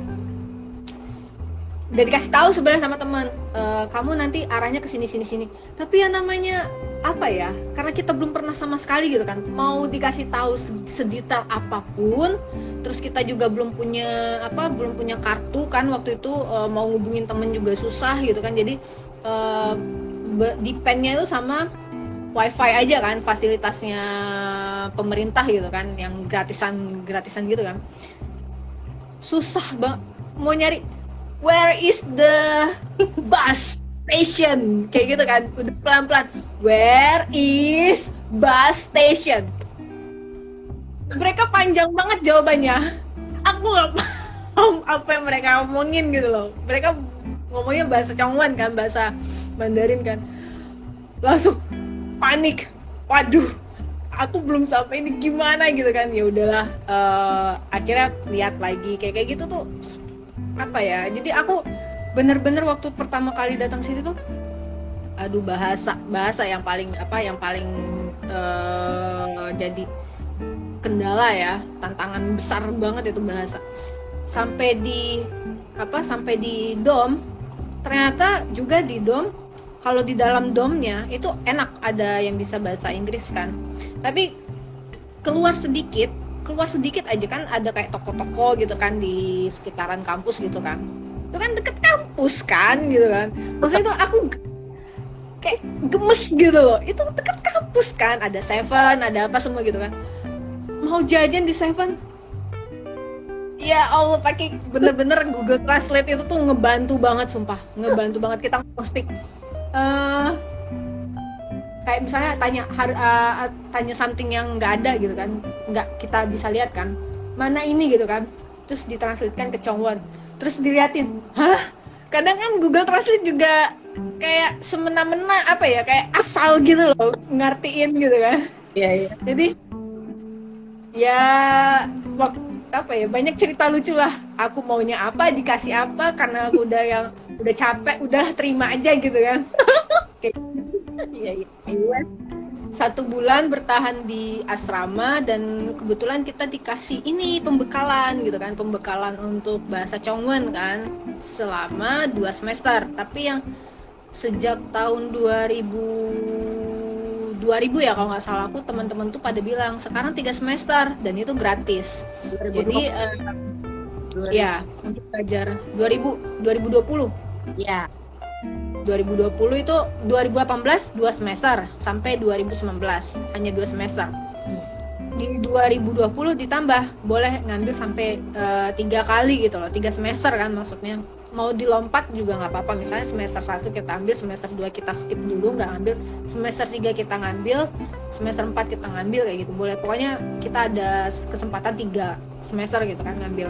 udah dikasih tahu sebenarnya sama teman e, kamu nanti arahnya ke sini sini sini. Tapi ya namanya apa ya karena kita belum pernah sama sekali gitu kan mau dikasih tahu sedetail apa pun terus kita juga belum punya apa belum punya kartu kan waktu itu uh, mau ngubungin temen juga susah gitu kan. Jadi uh, dependnya itu sama wifi aja kan fasilitasnya pemerintah gitu kan yang gratisan gratisan gitu kan. Susah bang mau nyari where is the bus station? Kayak gitu kan. Udah pelan pelan where is bus station? Mereka panjang banget jawabannya. Aku nggak paham apa yang mereka omongin gitu loh. Mereka ngomongnya bahasa Chongwan kan bahasa Mandarin kan. Langsung panik. Waduh aku belum sampai ini gimana gitu kan. Ya udahlah uh, akhirnya lihat lagi. Kayak kayak gitu tuh apa ya? Jadi aku bener-bener waktu pertama kali datang sini tuh aduh bahasa bahasa yang paling apa yang paling uh, jadi kendala ya tantangan besar banget itu bahasa. Sampai di apa sampai di dom ternyata juga di dom kalau di dalam domnya itu enak ada yang bisa bahasa Inggris kan. Tapi keluar sedikit keluar sedikit aja kan ada kayak toko-toko gitu kan di sekitaran kampus gitu kan. Itu kan deket kampus kan gitu kan. Maksudnya itu aku kayak gemes gitu loh. Itu deket kampus kan ada Seven ada apa semua gitu kan. Mau jajan di Seven? Ya Allah pakai bener-bener Google Translate itu tuh ngebantu banget sumpah. Ngebantu banget kita ngomong speak. Uh, kayak misalnya tanya har, uh, tanya something yang nggak ada gitu kan nggak kita bisa lihat kan mana ini gitu kan terus ditranslatekan ke Chongwon terus diliatin hah? Kadang kan Google Translate juga kayak semena-mena apa ya kayak asal gitu loh ngertiin gitu kan. Iya iya. Jadi ya waktu apa ya banyak cerita lucu lah. Aku maunya apa dikasih apa karena aku udah yang udah capek udah terima aja gitu kan kayak iya iya. US satu bulan bertahan di asrama dan kebetulan kita dikasih ini pembekalan gitu kan pembekalan untuk bahasa Chongwen kan selama dua semester. Tapi yang sejak tahun 2000 2000 ya kalau nggak salah aku teman-teman tuh pada bilang sekarang tiga semester dan itu gratis. 2020. jadi uh, ya untuk belajar 2000 2020 ya 2020 itu 2018 dua semester sampai 2019 hanya dua semester. Di 2020 ditambah boleh ngambil sampai uh, tiga kali gitu loh tiga semester kan maksudnya. Mau dilompat juga nggak apa-apa misalnya semester 1 kita ambil semester 2 kita skip dulu nggak ambil semester 3 kita ngambil semester 4 kita ngambil kayak gitu. Boleh pokoknya kita ada kesempatan tiga semester gitu kan ngambil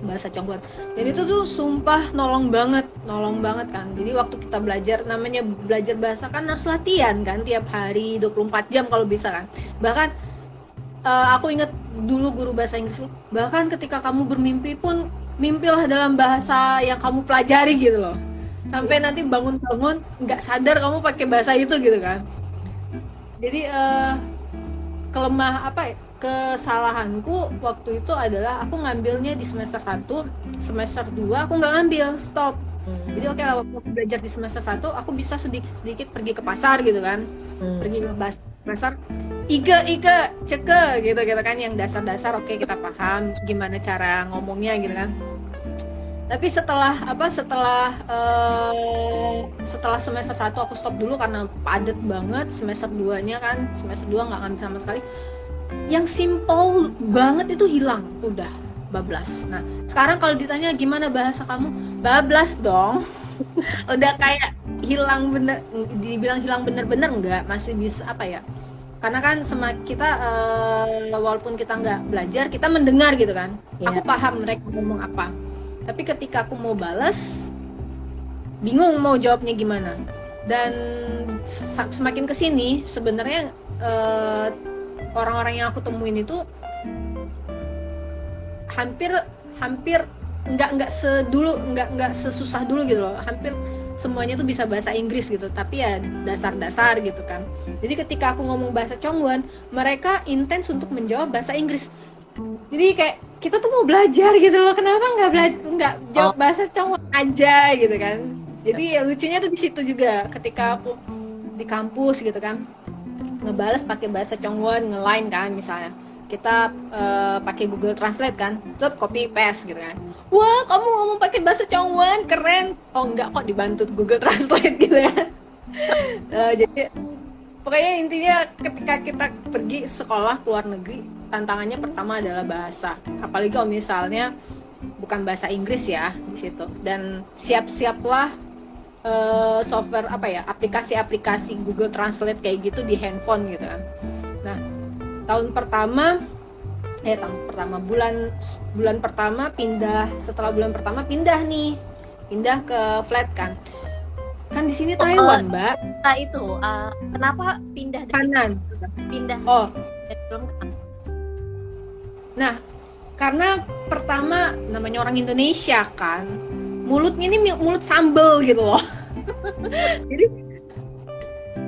bahasa Congguan dan itu tuh sumpah nolong banget nolong banget kan. Jadi waktu kita belajar namanya belajar bahasa kan harus latihan kan tiap hari 24 jam kalau bisa kan. Bahkan uh, aku inget dulu guru bahasa Inggris bahkan ketika kamu bermimpi pun mimpilah dalam bahasa yang kamu pelajari gitu loh. Sampai nanti bangun-bangun nggak sadar kamu pakai bahasa itu gitu kan. Jadi uh, kelemah apa ya kesalahanku waktu itu adalah aku ngambilnya di semester 1 semester 2 aku nggak ngambil stop. Hmm. jadi oke okay, waktu aku belajar di semester 1 aku bisa sedikit sedikit pergi ke pasar gitu kan. Hmm. pergi ke pasar. Ika Ika ceke gitu gitu kan yang dasar-dasar oke okay, kita paham gimana cara ngomongnya gitu kan. Tapi setelah apa setelah uh, setelah semester 1 aku stop dulu karena padat banget semester 2 nya kan semester 2 nggak ngambil sama sekali yang simple banget itu hilang. Udah bablas. Nah sekarang kalau ditanya gimana bahasa kamu bablas dong. Udah kayak hilang bener dibilang hilang bener-bener nggak masih bisa apa ya? Karena kan semak kita uh, walaupun kita nggak belajar kita mendengar gitu kan. Yeah. aku paham mereka ngomong apa. Tapi ketika aku mau balas bingung mau jawabnya gimana. Dan semakin ke sini sebenarnya eh, orang-orang yang aku temuin itu hampir hampir nggak nggak sedulu nggak nggak sesusah dulu gitu loh. Hampir semuanya tuh bisa bahasa Inggris gitu tapi ya dasar-dasar gitu kan. Jadi ketika aku ngomong bahasa Chongwon mereka intens untuk menjawab bahasa Inggris. Jadi kayak kita tuh mau belajar gitu loh kenapa nggak belajar nggak jawab oh. bahasa cowok aja gitu kan. Jadi ya, lucunya tuh di situ juga ketika aku di kampus gitu kan ngebales pakai bahasa Chongwon ngelain kan misalnya. Kita uh, pakai Google Translate kan tetap copy paste gitu kan. Wah kamu ngomong pakai bahasa Chongwon keren. Oh enggak kok dibantu Google Translate gitu kan. Uh, jadi pokoknya intinya ketika kita pergi sekolah ke luar negeri tantangannya pertama adalah bahasa. Apalagi kalau misalnya bukan bahasa Inggris ya di situ. Dan siap-siaplah uh, software apa ya aplikasi-aplikasi Google Translate kayak gitu di handphone gitu kan nah tahun pertama eh tahun pertama bulan bulan pertama pindah setelah bulan pertama pindah nih pindah ke flat kan kan di sini Taiwan, oh, Mbak. Nah itu uh, kenapa pindah dari kanan? Pindah. Oh. Nah, karena pertama namanya orang Indonesia kan, mulutnya ini mulut sambel gitu loh. Jadi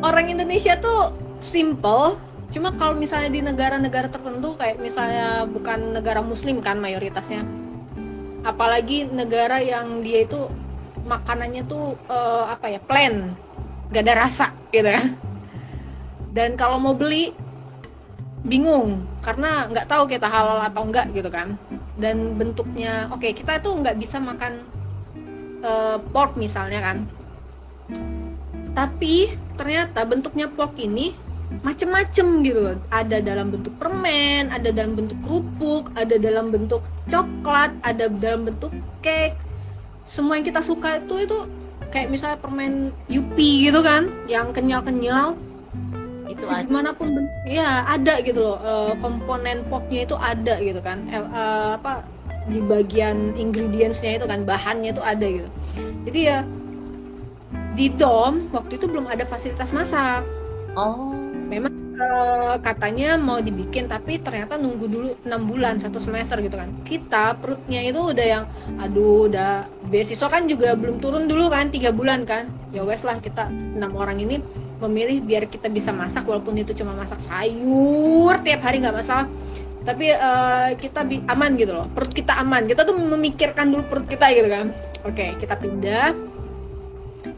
orang Indonesia tuh simple, cuma kalau misalnya di negara-negara tertentu kayak misalnya bukan negara muslim kan mayoritasnya. Apalagi negara yang dia itu makanannya tuh uh, apa ya, plain, gak ada rasa gitu kan. Dan kalau mau beli bingung karena nggak tahu kita halal atau enggak gitu kan dan bentuknya oke okay, kita tuh nggak bisa makan uh, pork misalnya kan. Tapi ternyata bentuknya pork ini macem-macem gitu ada dalam bentuk permen ada dalam bentuk kerupuk ada dalam bentuk coklat ada dalam bentuk cake. Semua yang kita suka itu itu kayak misalnya permen yupi gitu kan yang kenyal-kenyal. Itu ada. di mana pun ya ada gitu loh. Uh, komponen popnya itu ada gitu kan. Uh, apa di bagian ingredientsnya itu kan bahannya itu ada gitu. Jadi ya di dom waktu itu belum ada fasilitas masak. Oh. Memang uh, katanya mau dibikin tapi ternyata nunggu dulu enam bulan satu semester gitu kan. Kita perutnya itu udah yang aduh udah beasiswa kan juga belum turun dulu kan tiga bulan kan. Ya wes lah kita enam orang ini memilih biar kita bisa masak walaupun itu cuma masak sayur tiap hari nggak masalah tapi uh, kita aman gitu loh. Perut kita aman. Kita tuh memikirkan dulu perut kita gitu kan. Oke kita pindah.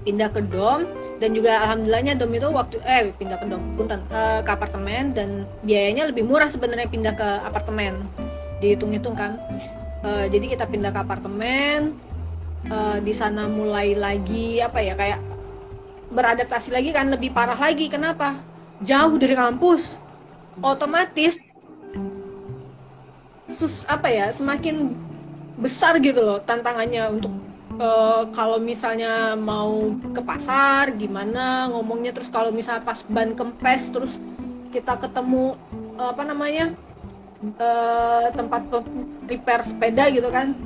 Pindah ke dom. Dan juga alhamdulillahnya dom itu waktu eh pindah ke dom. Punten uh, ke apartemen. Dan biayanya lebih murah sebenarnya pindah ke apartemen. Dihitung-hitung kan. Uh, jadi kita pindah ke apartemen. Uh, di sana mulai lagi apa ya kayak beradaptasi lagi kan. Lebih parah lagi. Kenapa? Jauh dari kampus. Otomatis sus apa ya semakin besar gitu loh tantangannya untuk uh, kalau misalnya mau ke pasar gimana ngomongnya terus kalau misalnya pas ban kempes terus kita ketemu uh, apa namanya uh, tempat repair sepeda gitu kan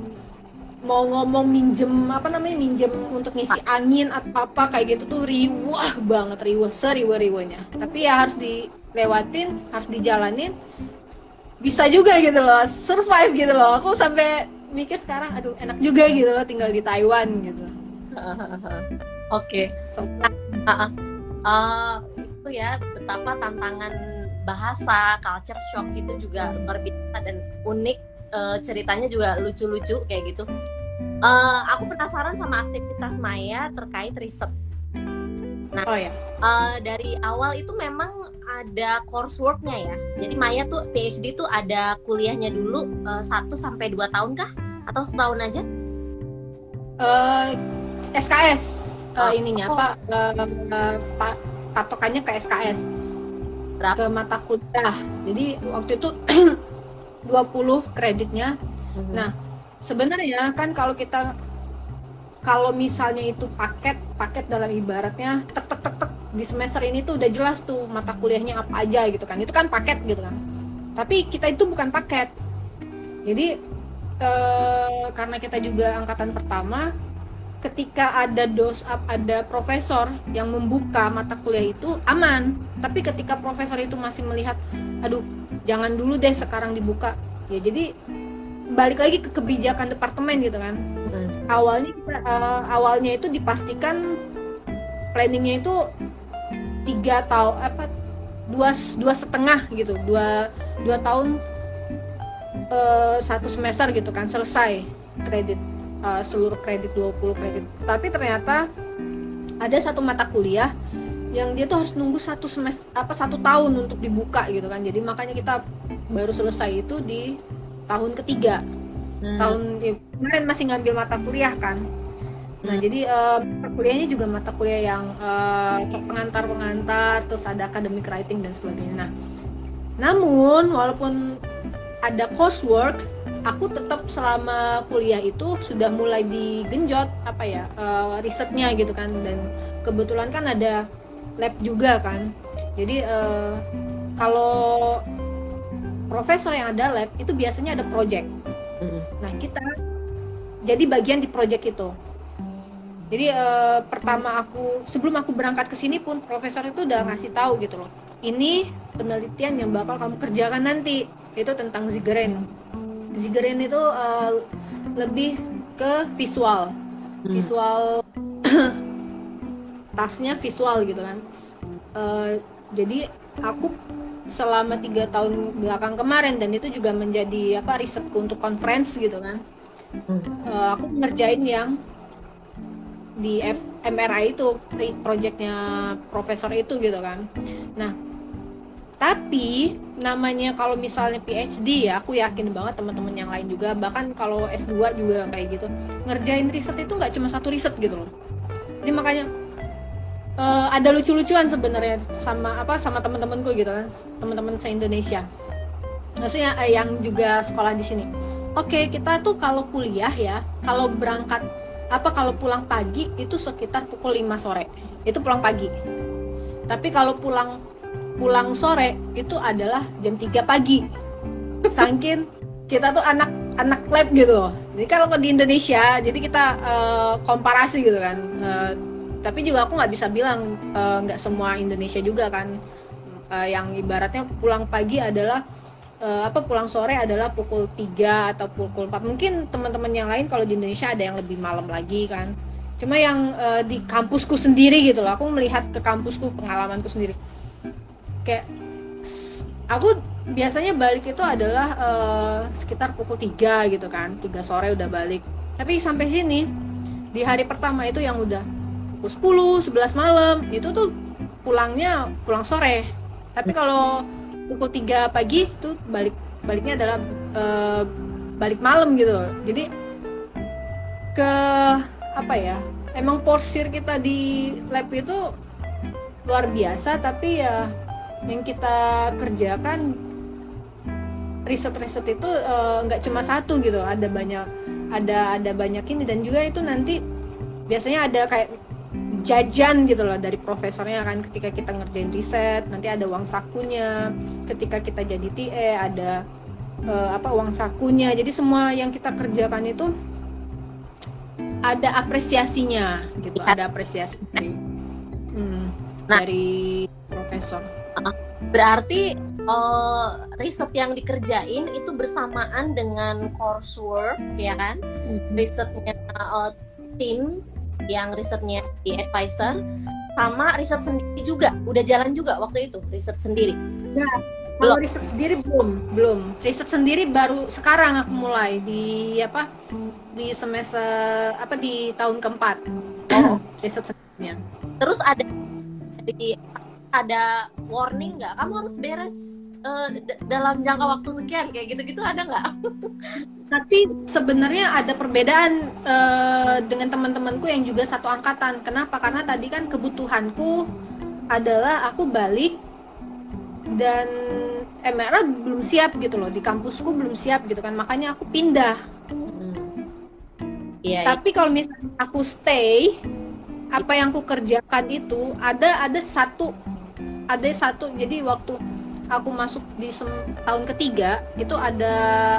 mau ngomong minjem apa namanya minjem untuk ngisi angin atau apa kayak gitu tuh riwah banget riwah seriwah riwahnya tapi ya harus dilewatin harus dijalanin bisa juga gitu loh survive gitu loh aku sampai mikir sekarang aduh enak juga gitu loh tinggal di Taiwan gitu oke okay. so, uh, uh, itu ya betapa tantangan bahasa culture shock itu juga luar biasa dan unik uh, ceritanya juga lucu-lucu kayak gitu. Uh, aku penasaran sama aktivitas Maya terkait riset. Nah, oh ya. Uh, dari awal itu memang ada courseworknya ya. Jadi Maya tuh PhD tuh ada kuliahnya dulu satu uh, sampai dua tahun kah? Atau setahun aja? Uh, SKS uh, oh. ininya oh. apa? Uh, uh, pa patokannya ke SKS. Berapa? Ke mata kuliah. Jadi waktu itu 20 kreditnya. Mm-hmm. Nah, sebenarnya kan kalau kita kalau misalnya itu paket, paket dalam ibaratnya tek tek tek tek di semester ini tuh udah jelas tuh mata kuliahnya apa aja gitu kan. Itu kan paket gitu kan. Tapi kita itu bukan paket. Jadi eh, karena kita juga angkatan pertama, ketika ada dos ada profesor yang membuka mata kuliah itu aman tapi ketika profesor itu masih melihat aduh jangan dulu deh sekarang dibuka ya jadi balik lagi ke kebijakan departemen gitu kan. Hmm. awalnya kita uh, awalnya itu dipastikan planningnya itu tiga tahun apa dua dua setengah gitu dua dua tahun uh, satu semester gitu kan selesai kredit uh, seluruh kredit 20 kredit. Tapi ternyata ada satu mata kuliah yang dia tuh harus nunggu satu semester apa satu tahun untuk dibuka gitu kan. Jadi makanya kita baru selesai itu di tahun ketiga. Hmm. tahun ya, kemarin masih ngambil mata kuliah kan. Nah hmm. jadi uh, kuliahnya juga mata kuliah yang uh, pengantar pengantar terus ada academic writing dan sebagainya. Nah namun walaupun ada coursework aku tetap selama kuliah itu sudah mulai digenjot apa ya uh, risetnya gitu kan. Dan kebetulan kan ada lab juga kan. Jadi uh, kalau profesor yang ada lab itu biasanya ada project. Mm-hmm. nah kita jadi bagian di project itu. Jadi uh, pertama aku sebelum aku berangkat ke sini pun profesor itu udah ngasih tahu gitu loh. Ini penelitian yang bakal kamu kerjakan nanti itu tentang Zigren Zigren itu uh, lebih ke visual. Mm. visual tasnya visual gitu kan. Uh, jadi aku selama tiga tahun belakang kemarin dan itu juga menjadi apa risetku untuk conference gitu kan. Hmm. uh, aku ngerjain yang di F MRI itu projectnya profesor itu gitu kan. Nah tapi namanya kalau misalnya PhD ya aku yakin banget teman-teman yang lain juga bahkan kalau S2 juga kayak gitu ngerjain riset itu nggak cuma satu riset gitu loh. Jadi makanya uh, ada lucu-lucuan sebenarnya sama apa sama teman-temanku gitu kan teman-teman se Indonesia maksudnya uh, yang juga sekolah di sini. Oke okay, kita tuh kalau kuliah ya kalau berangkat apa kalau pulang pagi itu sekitar pukul 5 sore. Itu pulang pagi. Tapi kalau pulang pulang sore itu adalah jam 3 pagi. Saking kita tuh anak anak lab gitu jadi kalau di Indonesia jadi kita uh, komparasi gitu kan. Uh, tapi juga aku nggak bisa bilang eh, nggak uh, semua Indonesia juga kan. Uh, yang ibaratnya pulang pagi adalah uh, apa pulang sore adalah pukul 3 atau pukul 4 mungkin teman-teman yang lain kalau di Indonesia ada yang lebih malam lagi kan. Cuma yang uh, di kampusku sendiri gitu loh aku melihat ke kampusku pengalamanku sendiri. Kayak aku biasanya balik itu adalah uh, sekitar pukul 3 gitu kan. 3 sore udah balik. Tapi sampai sini di hari pertama itu yang udah pukul 10, 11 malam itu tuh pulangnya pulang sore. Tapi kalau pukul 3 pagi tuh balik baliknya adalah uh, balik malam gitu. Jadi ke apa ya emang porsir kita di lab itu luar biasa tapi ya yang kita kerjakan riset-riset itu eh, nggak uh, cuma satu gitu. Ada banyak ada ada banyak ini. Dan juga itu nanti biasanya ada kayak jajan gitu loh dari profesornya kan ketika kita ngerjain riset nanti ada uang sakunya. Ketika kita jadi TE ada uh, apa uang sakunya. Jadi semua yang kita kerjakan itu ada apresiasinya gitu ya. ada apresiasi dari hmm, nah, dari profesor. Berarti uh, riset yang dikerjain itu bersamaan dengan coursework ya kan? Hmm. risetnya uh, tim yang risetnya di advisor sama riset sendiri juga. Udah jalan juga waktu itu riset sendiri. Ya kalau riset sendiri belum belum. Riset sendiri baru sekarang aku mulai di apa di semester apa di tahun keempat. Oh. Riset sendirinya. Terus ada di ada warning nggak? Kamu harus beres uh, dalam jangka waktu sekian kayak gitu-gitu ada nggak? Tapi sebenarnya ada perbedaan uh, dengan teman-temanku yang juga satu angkatan. Kenapa? Karena tadi kan kebutuhanku adalah aku balik dan MRA belum siap gitu loh di kampusku belum siap gitu kan makanya aku pindah. Hmm. Yeah, Tapi kalau misalnya aku stay apa yang aku kerjakan itu ada ada satu ada satu jadi waktu aku masuk di tahun ketiga itu ada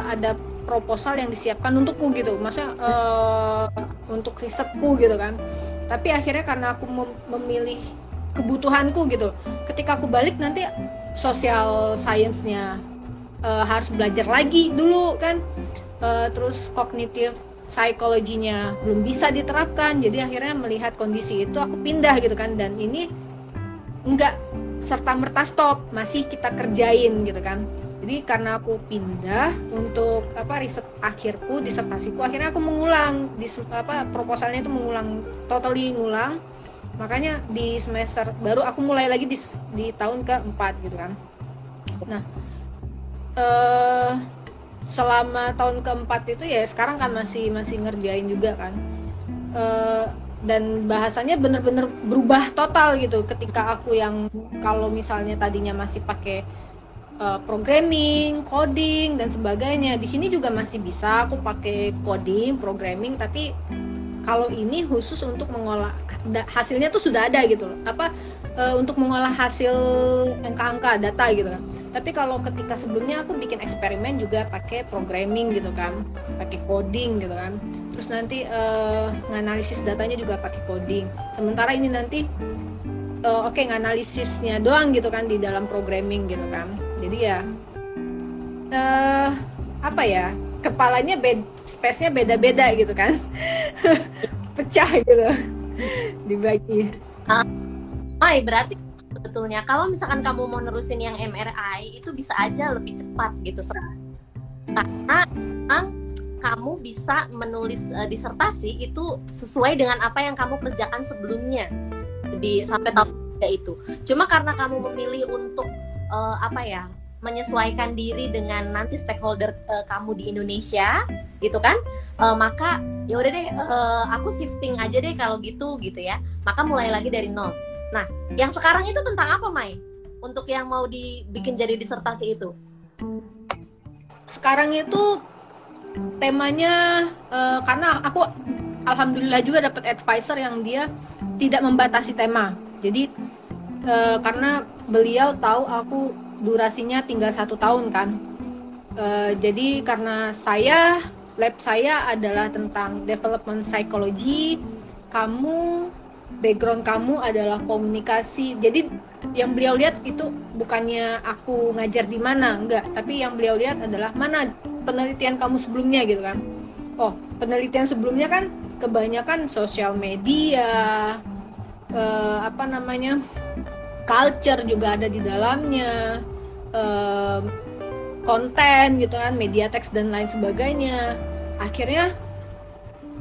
ada proposal yang disiapkan untukku gitu. Maksudnya uh, untuk risetku gitu kan. Tapi akhirnya karena aku mem memilih kebutuhanku gitu. Ketika aku balik nanti sosial sainsnya uh, harus belajar lagi dulu kan. Uh, terus kognitif psikologinya belum bisa diterapkan. Jadi akhirnya melihat kondisi itu aku pindah gitu kan. Dan ini enggak serta merta stop masih kita kerjain gitu kan. Jadi karena aku pindah untuk apa riset akhirku disertasiku akhirnya aku mengulang di apa proposalnya itu mengulang totally ngulang. Makanya di semester baru aku mulai lagi di, di tahun keempat gitu kan. Nah eh, selama tahun keempat itu ya sekarang kan masih masih ngerjain juga kan. Eh, dan bahasanya bener-bener berubah total gitu ketika aku yang kalau misalnya tadinya masih pakai uh, programming, coding dan sebagainya. Di sini juga masih bisa aku pakai coding, programming tapi kalau ini khusus untuk mengolah hasilnya tuh sudah ada gitu loh. Apa uh, untuk mengolah hasil angka-angka data gitu kan. Tapi kalau ketika sebelumnya aku bikin eksperimen juga pakai programming gitu kan, pakai coding gitu kan. Terus nanti uh, nganalisis datanya juga pakai coding. Sementara ini nanti uh, oke okay, nganalisisnya doang gitu kan di dalam programming gitu kan. Jadi ya uh, apa ya kepalanya bed space-nya beda-beda gitu kan. Pecah gitu dibagi. Uh, berarti betulnya kalau misalkan kamu mau nerusin yang MRI itu bisa aja lebih cepat gitu karena kamu bisa menulis uh, disertasi itu sesuai dengan apa yang kamu kerjakan sebelumnya di sampai tahun itu. Cuma karena kamu memilih untuk uh, apa ya menyesuaikan diri dengan nanti stakeholder uh, kamu di Indonesia gitu kan? Uh, maka ya udah deh uh, aku shifting aja deh kalau gitu gitu ya. Maka mulai lagi dari nol. Nah yang sekarang itu tentang apa Mai? Untuk yang mau dibikin jadi disertasi itu? Sekarang itu temanya uh, karena aku alhamdulillah juga dapat advisor yang dia tidak membatasi tema. Jadi uh, karena beliau tahu aku durasinya tinggal satu tahun kan. Uh, jadi karena saya lab saya adalah tentang development psychology kamu background kamu adalah komunikasi. Jadi yang beliau lihat itu bukannya aku ngajar di mana enggak. Tapi yang beliau lihat adalah mana penelitian kamu sebelumnya gitu kan. Oh penelitian sebelumnya kan kebanyakan sosial media eh, apa namanya culture juga ada di dalamnya konten gitu kan media teks dan lain sebagainya. Akhirnya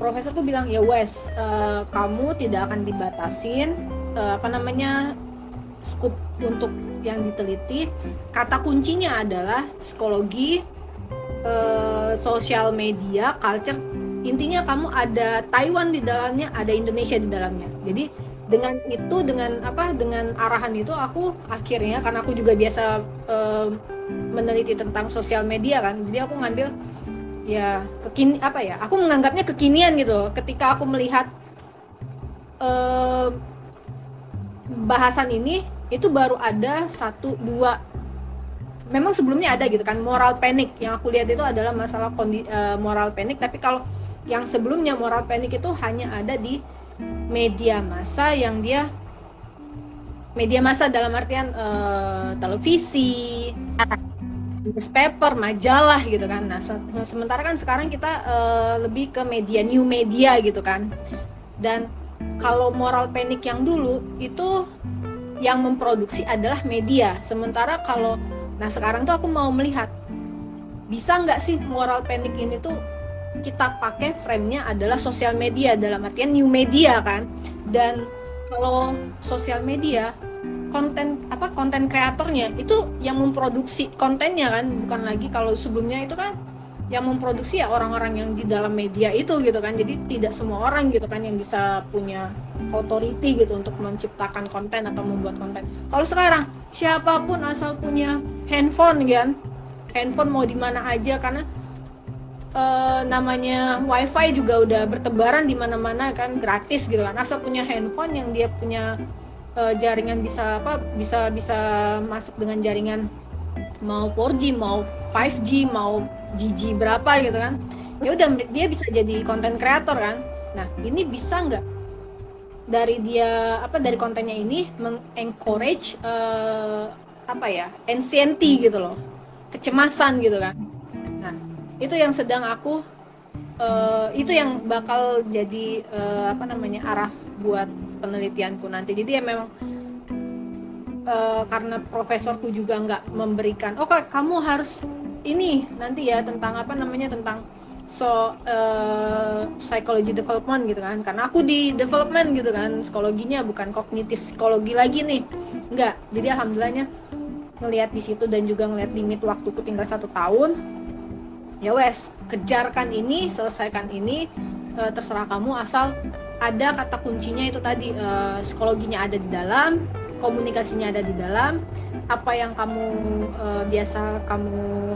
profesor tuh bilang ya wes uh, kamu tidak akan dibatasin uh, apa namanya skup untuk yang diteliti. Kata kuncinya adalah psikologi uh, sosial media culture. Intinya kamu ada Taiwan di dalamnya ada Indonesia di dalamnya. Jadi dengan itu dengan apa dengan arahan itu aku akhirnya karena aku juga biasa uh, meneliti tentang sosial media kan jadi aku ngambil ya kekini apa ya aku menganggapnya kekinian gitu loh. ketika aku melihat eh, bahasan ini itu baru ada satu dua memang sebelumnya ada gitu kan moral panic yang aku lihat itu adalah masalah kondi, eh, moral panic tapi kalau yang sebelumnya moral panic itu hanya ada di media massa yang dia media massa dalam artian eh, televisi newspaper, majalah gitu kan. Nah, se sementara kan sekarang kita uh, lebih ke media new media gitu kan. Dan kalau moral panic yang dulu itu yang memproduksi adalah media. Sementara kalau nah sekarang tuh aku mau melihat bisa nggak sih moral panic ini tuh kita pakai frame-nya adalah sosial media dalam artian new media kan. Dan kalau sosial media konten apa konten kreatornya itu yang memproduksi kontennya kan bukan lagi kalau sebelumnya itu kan yang memproduksi ya orang-orang yang di dalam media itu gitu kan jadi tidak semua orang gitu kan yang bisa punya authority gitu untuk menciptakan konten atau membuat konten kalau sekarang siapa pun asal punya handphone kan handphone mau di mana aja karena uh, namanya wifi juga udah bertebaran di mana-mana kan gratis gitu kan. Asal punya handphone yang dia punya uh, jaringan bisa apa bisa bisa masuk dengan jaringan mau 4G mau 5G mau GG berapa gitu kan. Ya udah dia bisa jadi konten kreator kan. Nah ini bisa nggak dari dia apa dari kontennya ini mengencourage uh, apa ya anxiety gitu loh. Kecemasan gitu kan itu yang sedang aku uh, itu yang bakal jadi uh, apa namanya arah buat penelitianku nanti. Jadi ya memang uh, karena profesorku juga nggak memberikan oh kamu harus ini nanti ya tentang apa namanya tentang so uh, psychology development gitu kan. Karena aku di development gitu kan psikologinya bukan kognitif psikologi lagi nih. Nggak. Jadi alhamdulillahnya ngelihat di situ dan juga ngelihat limit waktuku tinggal satu tahun ya wes kejarkan ini selesaikan ini. Uh, terserah kamu asal ada kata kuncinya itu tadi. Uh, psikologinya ada di dalam komunikasinya ada di dalam. Apa yang kamu uh, biasa kamu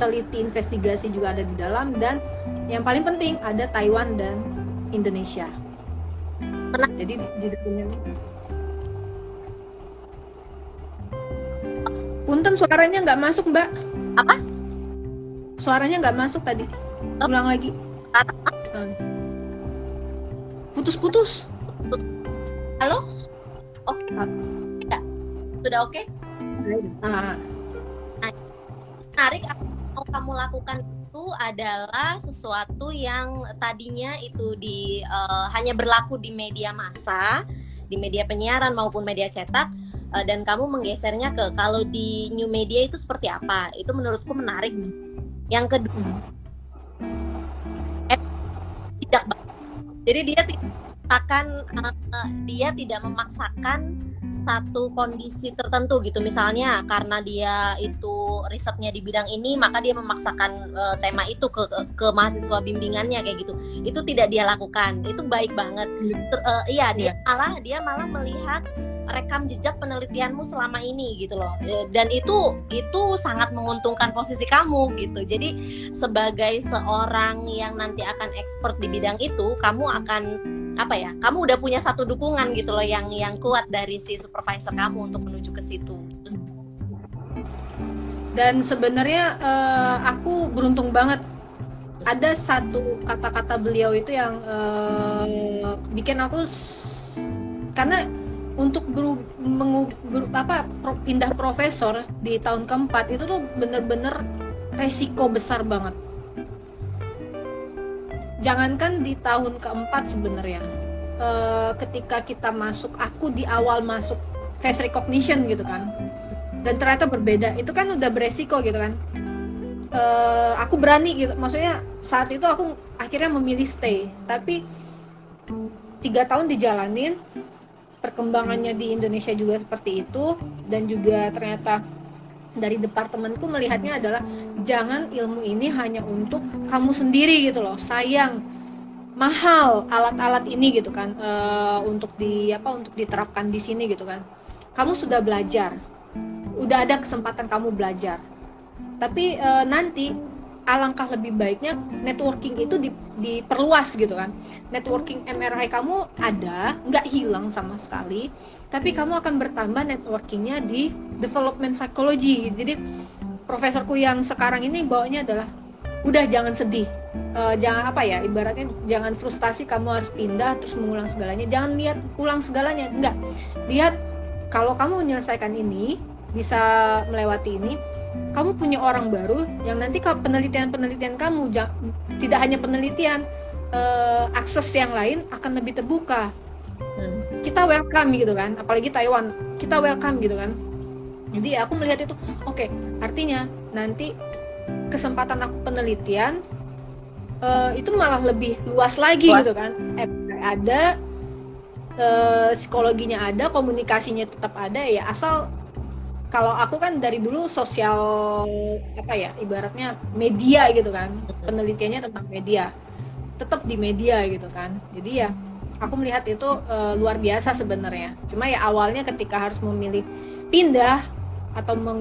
teliti investigasi juga ada di dalam. Dan yang paling penting ada Taiwan dan Indonesia. Pernah. jadi di, di punten suaranya nggak masuk mbak. Apa suaranya nggak masuk tadi. Oh. ulang lagi. Putus-putus. Halo? Oke okay. tidak sudah oke? Okay? ah. nah, menarik mau kamu lakukan itu adalah sesuatu yang tadinya itu di uh, hanya berlaku di media massa di media penyiaran maupun media cetak uh, dan kamu menggesernya ke kalau di new media itu seperti apa? Itu menurutku menarik yang kedua eh, tidak jadi dia tidak akan uh, dia tidak memaksakan satu kondisi tertentu gitu. Misalnya karena dia itu risetnya di bidang ini maka dia memaksakan uh, tema itu ke, ke ke mahasiswa bimbingannya kayak gitu. Itu tidak dia lakukan. Itu baik banget. Iya. Ter, uh, iya dia yeah. malah dia malah melihat rekam jejak penelitianmu selama ini gitu loh. E, dan itu itu sangat menguntungkan posisi kamu gitu. Jadi sebagai seorang yang nanti akan expert di bidang itu kamu akan apa ya kamu udah punya satu dukungan gitu loh yang yang kuat dari si supervisor kamu untuk menuju ke situ. Dan sebenarnya uh, aku beruntung banget. Ada satu kata-kata beliau itu yang uh, bikin aku karena untuk ber, mengu, apa pro, pindah profesor di tahun keempat itu tuh bener-bener resiko besar banget. Jangankan di tahun keempat sebenarnya e, ketika kita masuk aku di awal masuk face recognition gitu kan dan ternyata berbeda itu kan udah beresiko gitu kan. E, aku berani gitu maksudnya saat itu aku akhirnya memilih stay tapi tiga tahun dijalanin perkembangannya di Indonesia juga seperti itu. Dan juga ternyata dari departemenku melihatnya adalah jangan ilmu ini hanya untuk kamu sendiri gitu loh. Sayang mahal alat-alat ini gitu kan uh, untuk di apa untuk diterapkan di sini gitu kan. Kamu sudah belajar. Udah ada kesempatan kamu belajar. Tapi uh, nanti alangkah lebih baiknya networking itu di, diperluas gitu kan. Networking MRI kamu ada nggak hilang sama sekali tapi kamu akan bertambah networkingnya di development psychology. Jadi profesorku yang sekarang ini bawanya adalah udah jangan sedih. Uh, jangan apa ya ibaratnya jangan frustasi kamu harus pindah terus mengulang segalanya. Jangan lihat ulang segalanya. Enggak lihat kalau kamu menyelesaikan ini bisa melewati ini kamu punya orang baru yang nanti kalau penelitian-penelitian kamu tidak hanya penelitian uh, akses yang lain akan lebih terbuka hmm. kita welcome gitu kan apalagi Taiwan kita welcome gitu kan jadi aku melihat itu oke okay, artinya nanti kesempatan aku penelitian uh, itu malah lebih luas lagi luas. gitu kan eh, ada uh, psikologinya ada komunikasinya tetap ada ya asal kalau aku kan dari dulu sosial apa ya ibaratnya media gitu kan. Penelitiannya tentang media. Tetap di media gitu kan. Jadi ya aku melihat itu uh, luar biasa sebenarnya. Cuma ya awalnya ketika harus memilih pindah atau me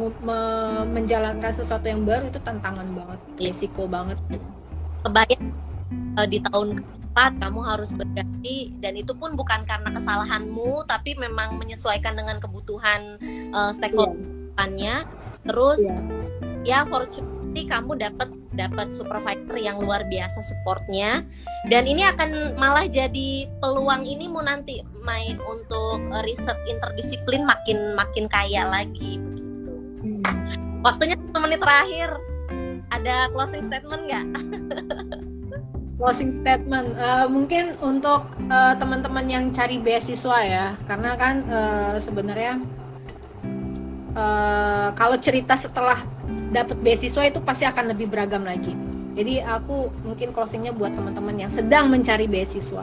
menjalankan sesuatu yang baru itu tantangan banget risiko banget. Kebayang uh, di tahun keempat kamu harus berganti dan itu pun bukan karena kesalahanmu tapi memang menyesuaikan dengan kebutuhan uh, stakeholdernya yeah. terus yeah. ya fortunately kamu dapat dapat supervisor yang luar biasa supportnya dan ini akan malah jadi peluang ini mau nanti main untuk uh, riset interdisiplin makin makin kaya lagi begitu hmm. waktunya satu menit terakhir ada closing statement nggak closing statement. Uh, mungkin untuk uh, teman-teman yang cari beasiswa ya karena kan uh, sebenarnya uh, kalau cerita setelah dapat beasiswa itu pasti akan lebih beragam lagi. Jadi aku mungkin closingnya buat teman-teman yang sedang mencari beasiswa.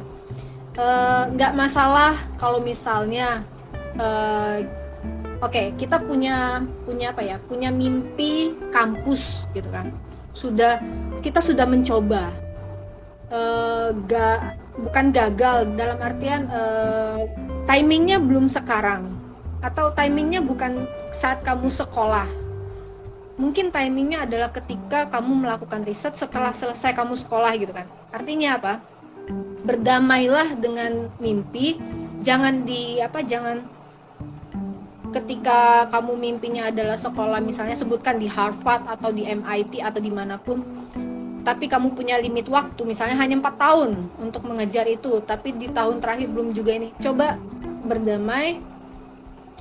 Nggak uh, masalah kalau misalnya uh, oke okay, kita punya punya apa ya punya mimpi kampus gitu kan. Sudah kita sudah mencoba uh, bukan gagal dalam artian uh, timingnya belum sekarang. Atau timingnya bukan saat kamu sekolah. Mungkin timingnya adalah ketika kamu melakukan riset setelah selesai kamu sekolah gitu kan. Artinya apa? Berdamailah dengan mimpi. Jangan di apa jangan ketika kamu mimpinya adalah sekolah misalnya sebutkan di Harvard atau di MIT atau di mana pun tapi kamu punya limit waktu misalnya hanya empat tahun untuk mengejar itu. Tapi di tahun terakhir belum juga ini. Coba berdamai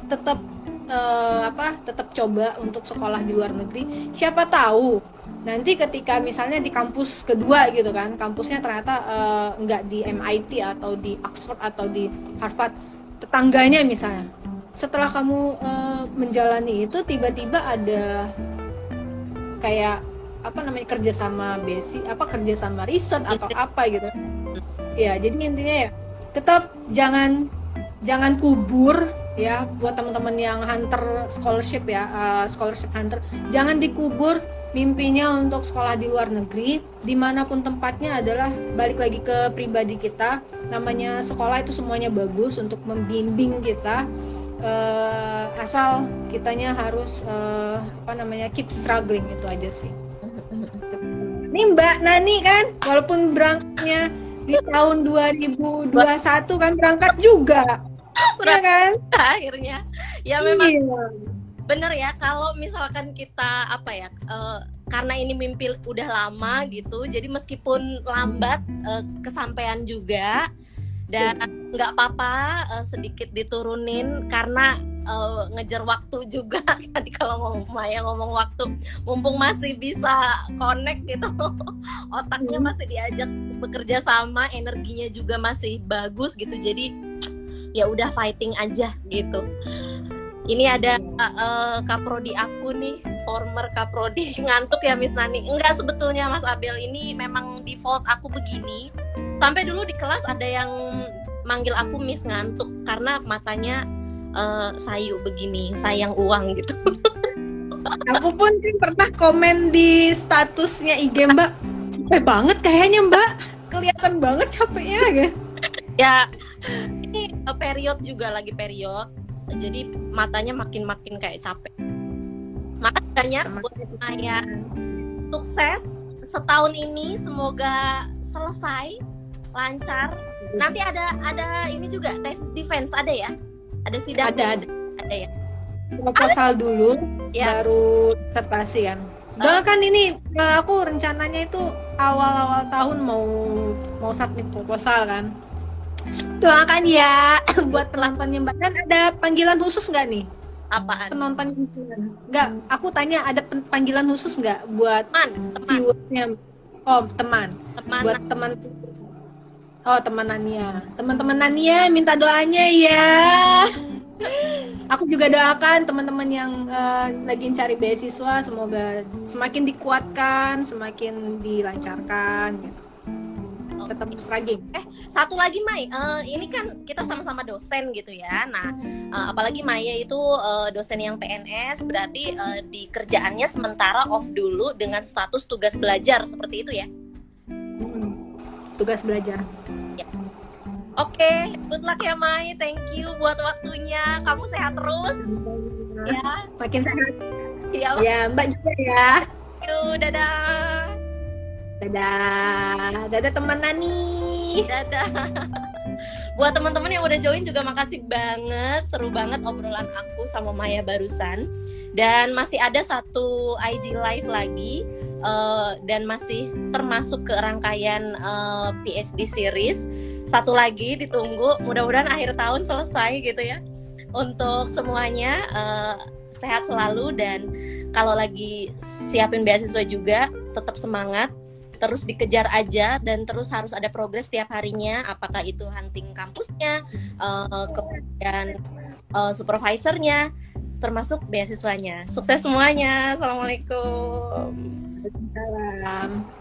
tetap uh, apa tetap coba untuk sekolah di luar negeri. Siapa tahu nanti ketika misalnya di kampus kedua gitu kan kampusnya ternyata uh, nggak di MIT atau di Oxford atau di Harvard tetangganya misalnya. Setelah kamu uh, menjalani itu tiba-tiba ada kayak apa namanya kerjasama basic apa kerjasama riset atau iya. apa gitu. Ya jadi intinya ya tetap jangan jangan kubur ya buat teman-teman yang hunter scholarship ya uh, scholarship hunter. Jangan dikubur mimpinya untuk sekolah di luar negeri di mana pun tempatnya adalah balik lagi ke pribadi kita. Namanya sekolah itu semuanya bagus untuk membimbing kita uh, asal kitanya harus uh, apa namanya keep struggling itu aja sih ini Mbak Nani kan walaupun berangkatnya di tahun 2021 kan berangkat juga. Ya kan? akhirnya. Ya memang iya. bener ya kalau misalkan kita apa ya uh, karena ini mimpi udah lama gitu jadi meskipun lambat uh, kesampaian juga dan nggak apa-apa uh, sedikit diturunin karena uh, ngejar waktu juga. Tadi kalau ngomong Maya ngomong waktu mumpung masih bisa connect gitu. Otaknya masih diajak bekerja sama energinya juga masih bagus gitu. Jadi ya udah fighting aja gitu ini ada uh, uh, kaprodi aku nih former kaprodi ngantuk ya Miss Nani? Enggak sebetulnya Mas Abel. Ini memang default aku begini. Sampai dulu di kelas ada yang manggil aku Miss ngantuk karena matanya uh, sayu begini sayang uang gitu. Aku pun kan pernah komen di statusnya IG Mbak. Capek banget kayaknya Mbak. Kelihatan banget capeknya ya. Ya ini period juga lagi period jadi matanya makin makin kayak capek makanya buat saya sukses setahun ini semoga selesai lancar. Nanti ada ada ini juga tesis defense ada ya? Ada sidang? Ada ada. Ada ya. Proposal dulu, Ya. baru disertasi kan. Doakan ini eh, aku rencananya itu awal-awal tahun mau mau submit proposal kan. Doakan ya buat penontonnya Mbak. Dan ada panggilan khusus nggak nih? Apaan? Penonton nggak? Aku tanya ada panggilan khusus nggak buat Teman, teman, viewersnya? Oh teman. teman. buat teman oh temanannya teman-temanannya minta doanya ya aku juga doakan teman-teman yang eh, lagi cari beasiswa semoga semakin dikuatkan semakin dilancarkan gitu tetap struggling Satu lagi Mai, eh, ini kan kita sama-sama dosen gitu ya. Nah, eh, apalagi Maya itu eh, dosen yang PNS, berarti eh, di kerjaannya sementara off dulu dengan status tugas belajar seperti itu ya. Hmm. tugas belajar Oke, good luck ya Mai. Thank you buat waktunya. Kamu sehat terus ya. makin sehat Ya, ya mbak juga ya yuk, dadah. Dadah dadah teman Nani Dadah. Buat teman-teman yang udah join juga makasih banget, seru banget obrolan aku sama Maya barusan. Dan masih ada satu IG live lagi eh, dan masih termasuk ke rangkaian eh, PSD series. Satu lagi ditunggu, mudah-mudahan akhir tahun selesai gitu ya. Untuk semuanya eh, sehat selalu dan kalau lagi siapin beasiswa juga tetap semangat terus dikejar aja dan terus harus ada progres tiap harinya apakah itu hunting kampusnya eh, kemudian eh, supervisornya termasuk beasiswanya. Sukses semuanya. Assalamualaikum. Waalaikumsalam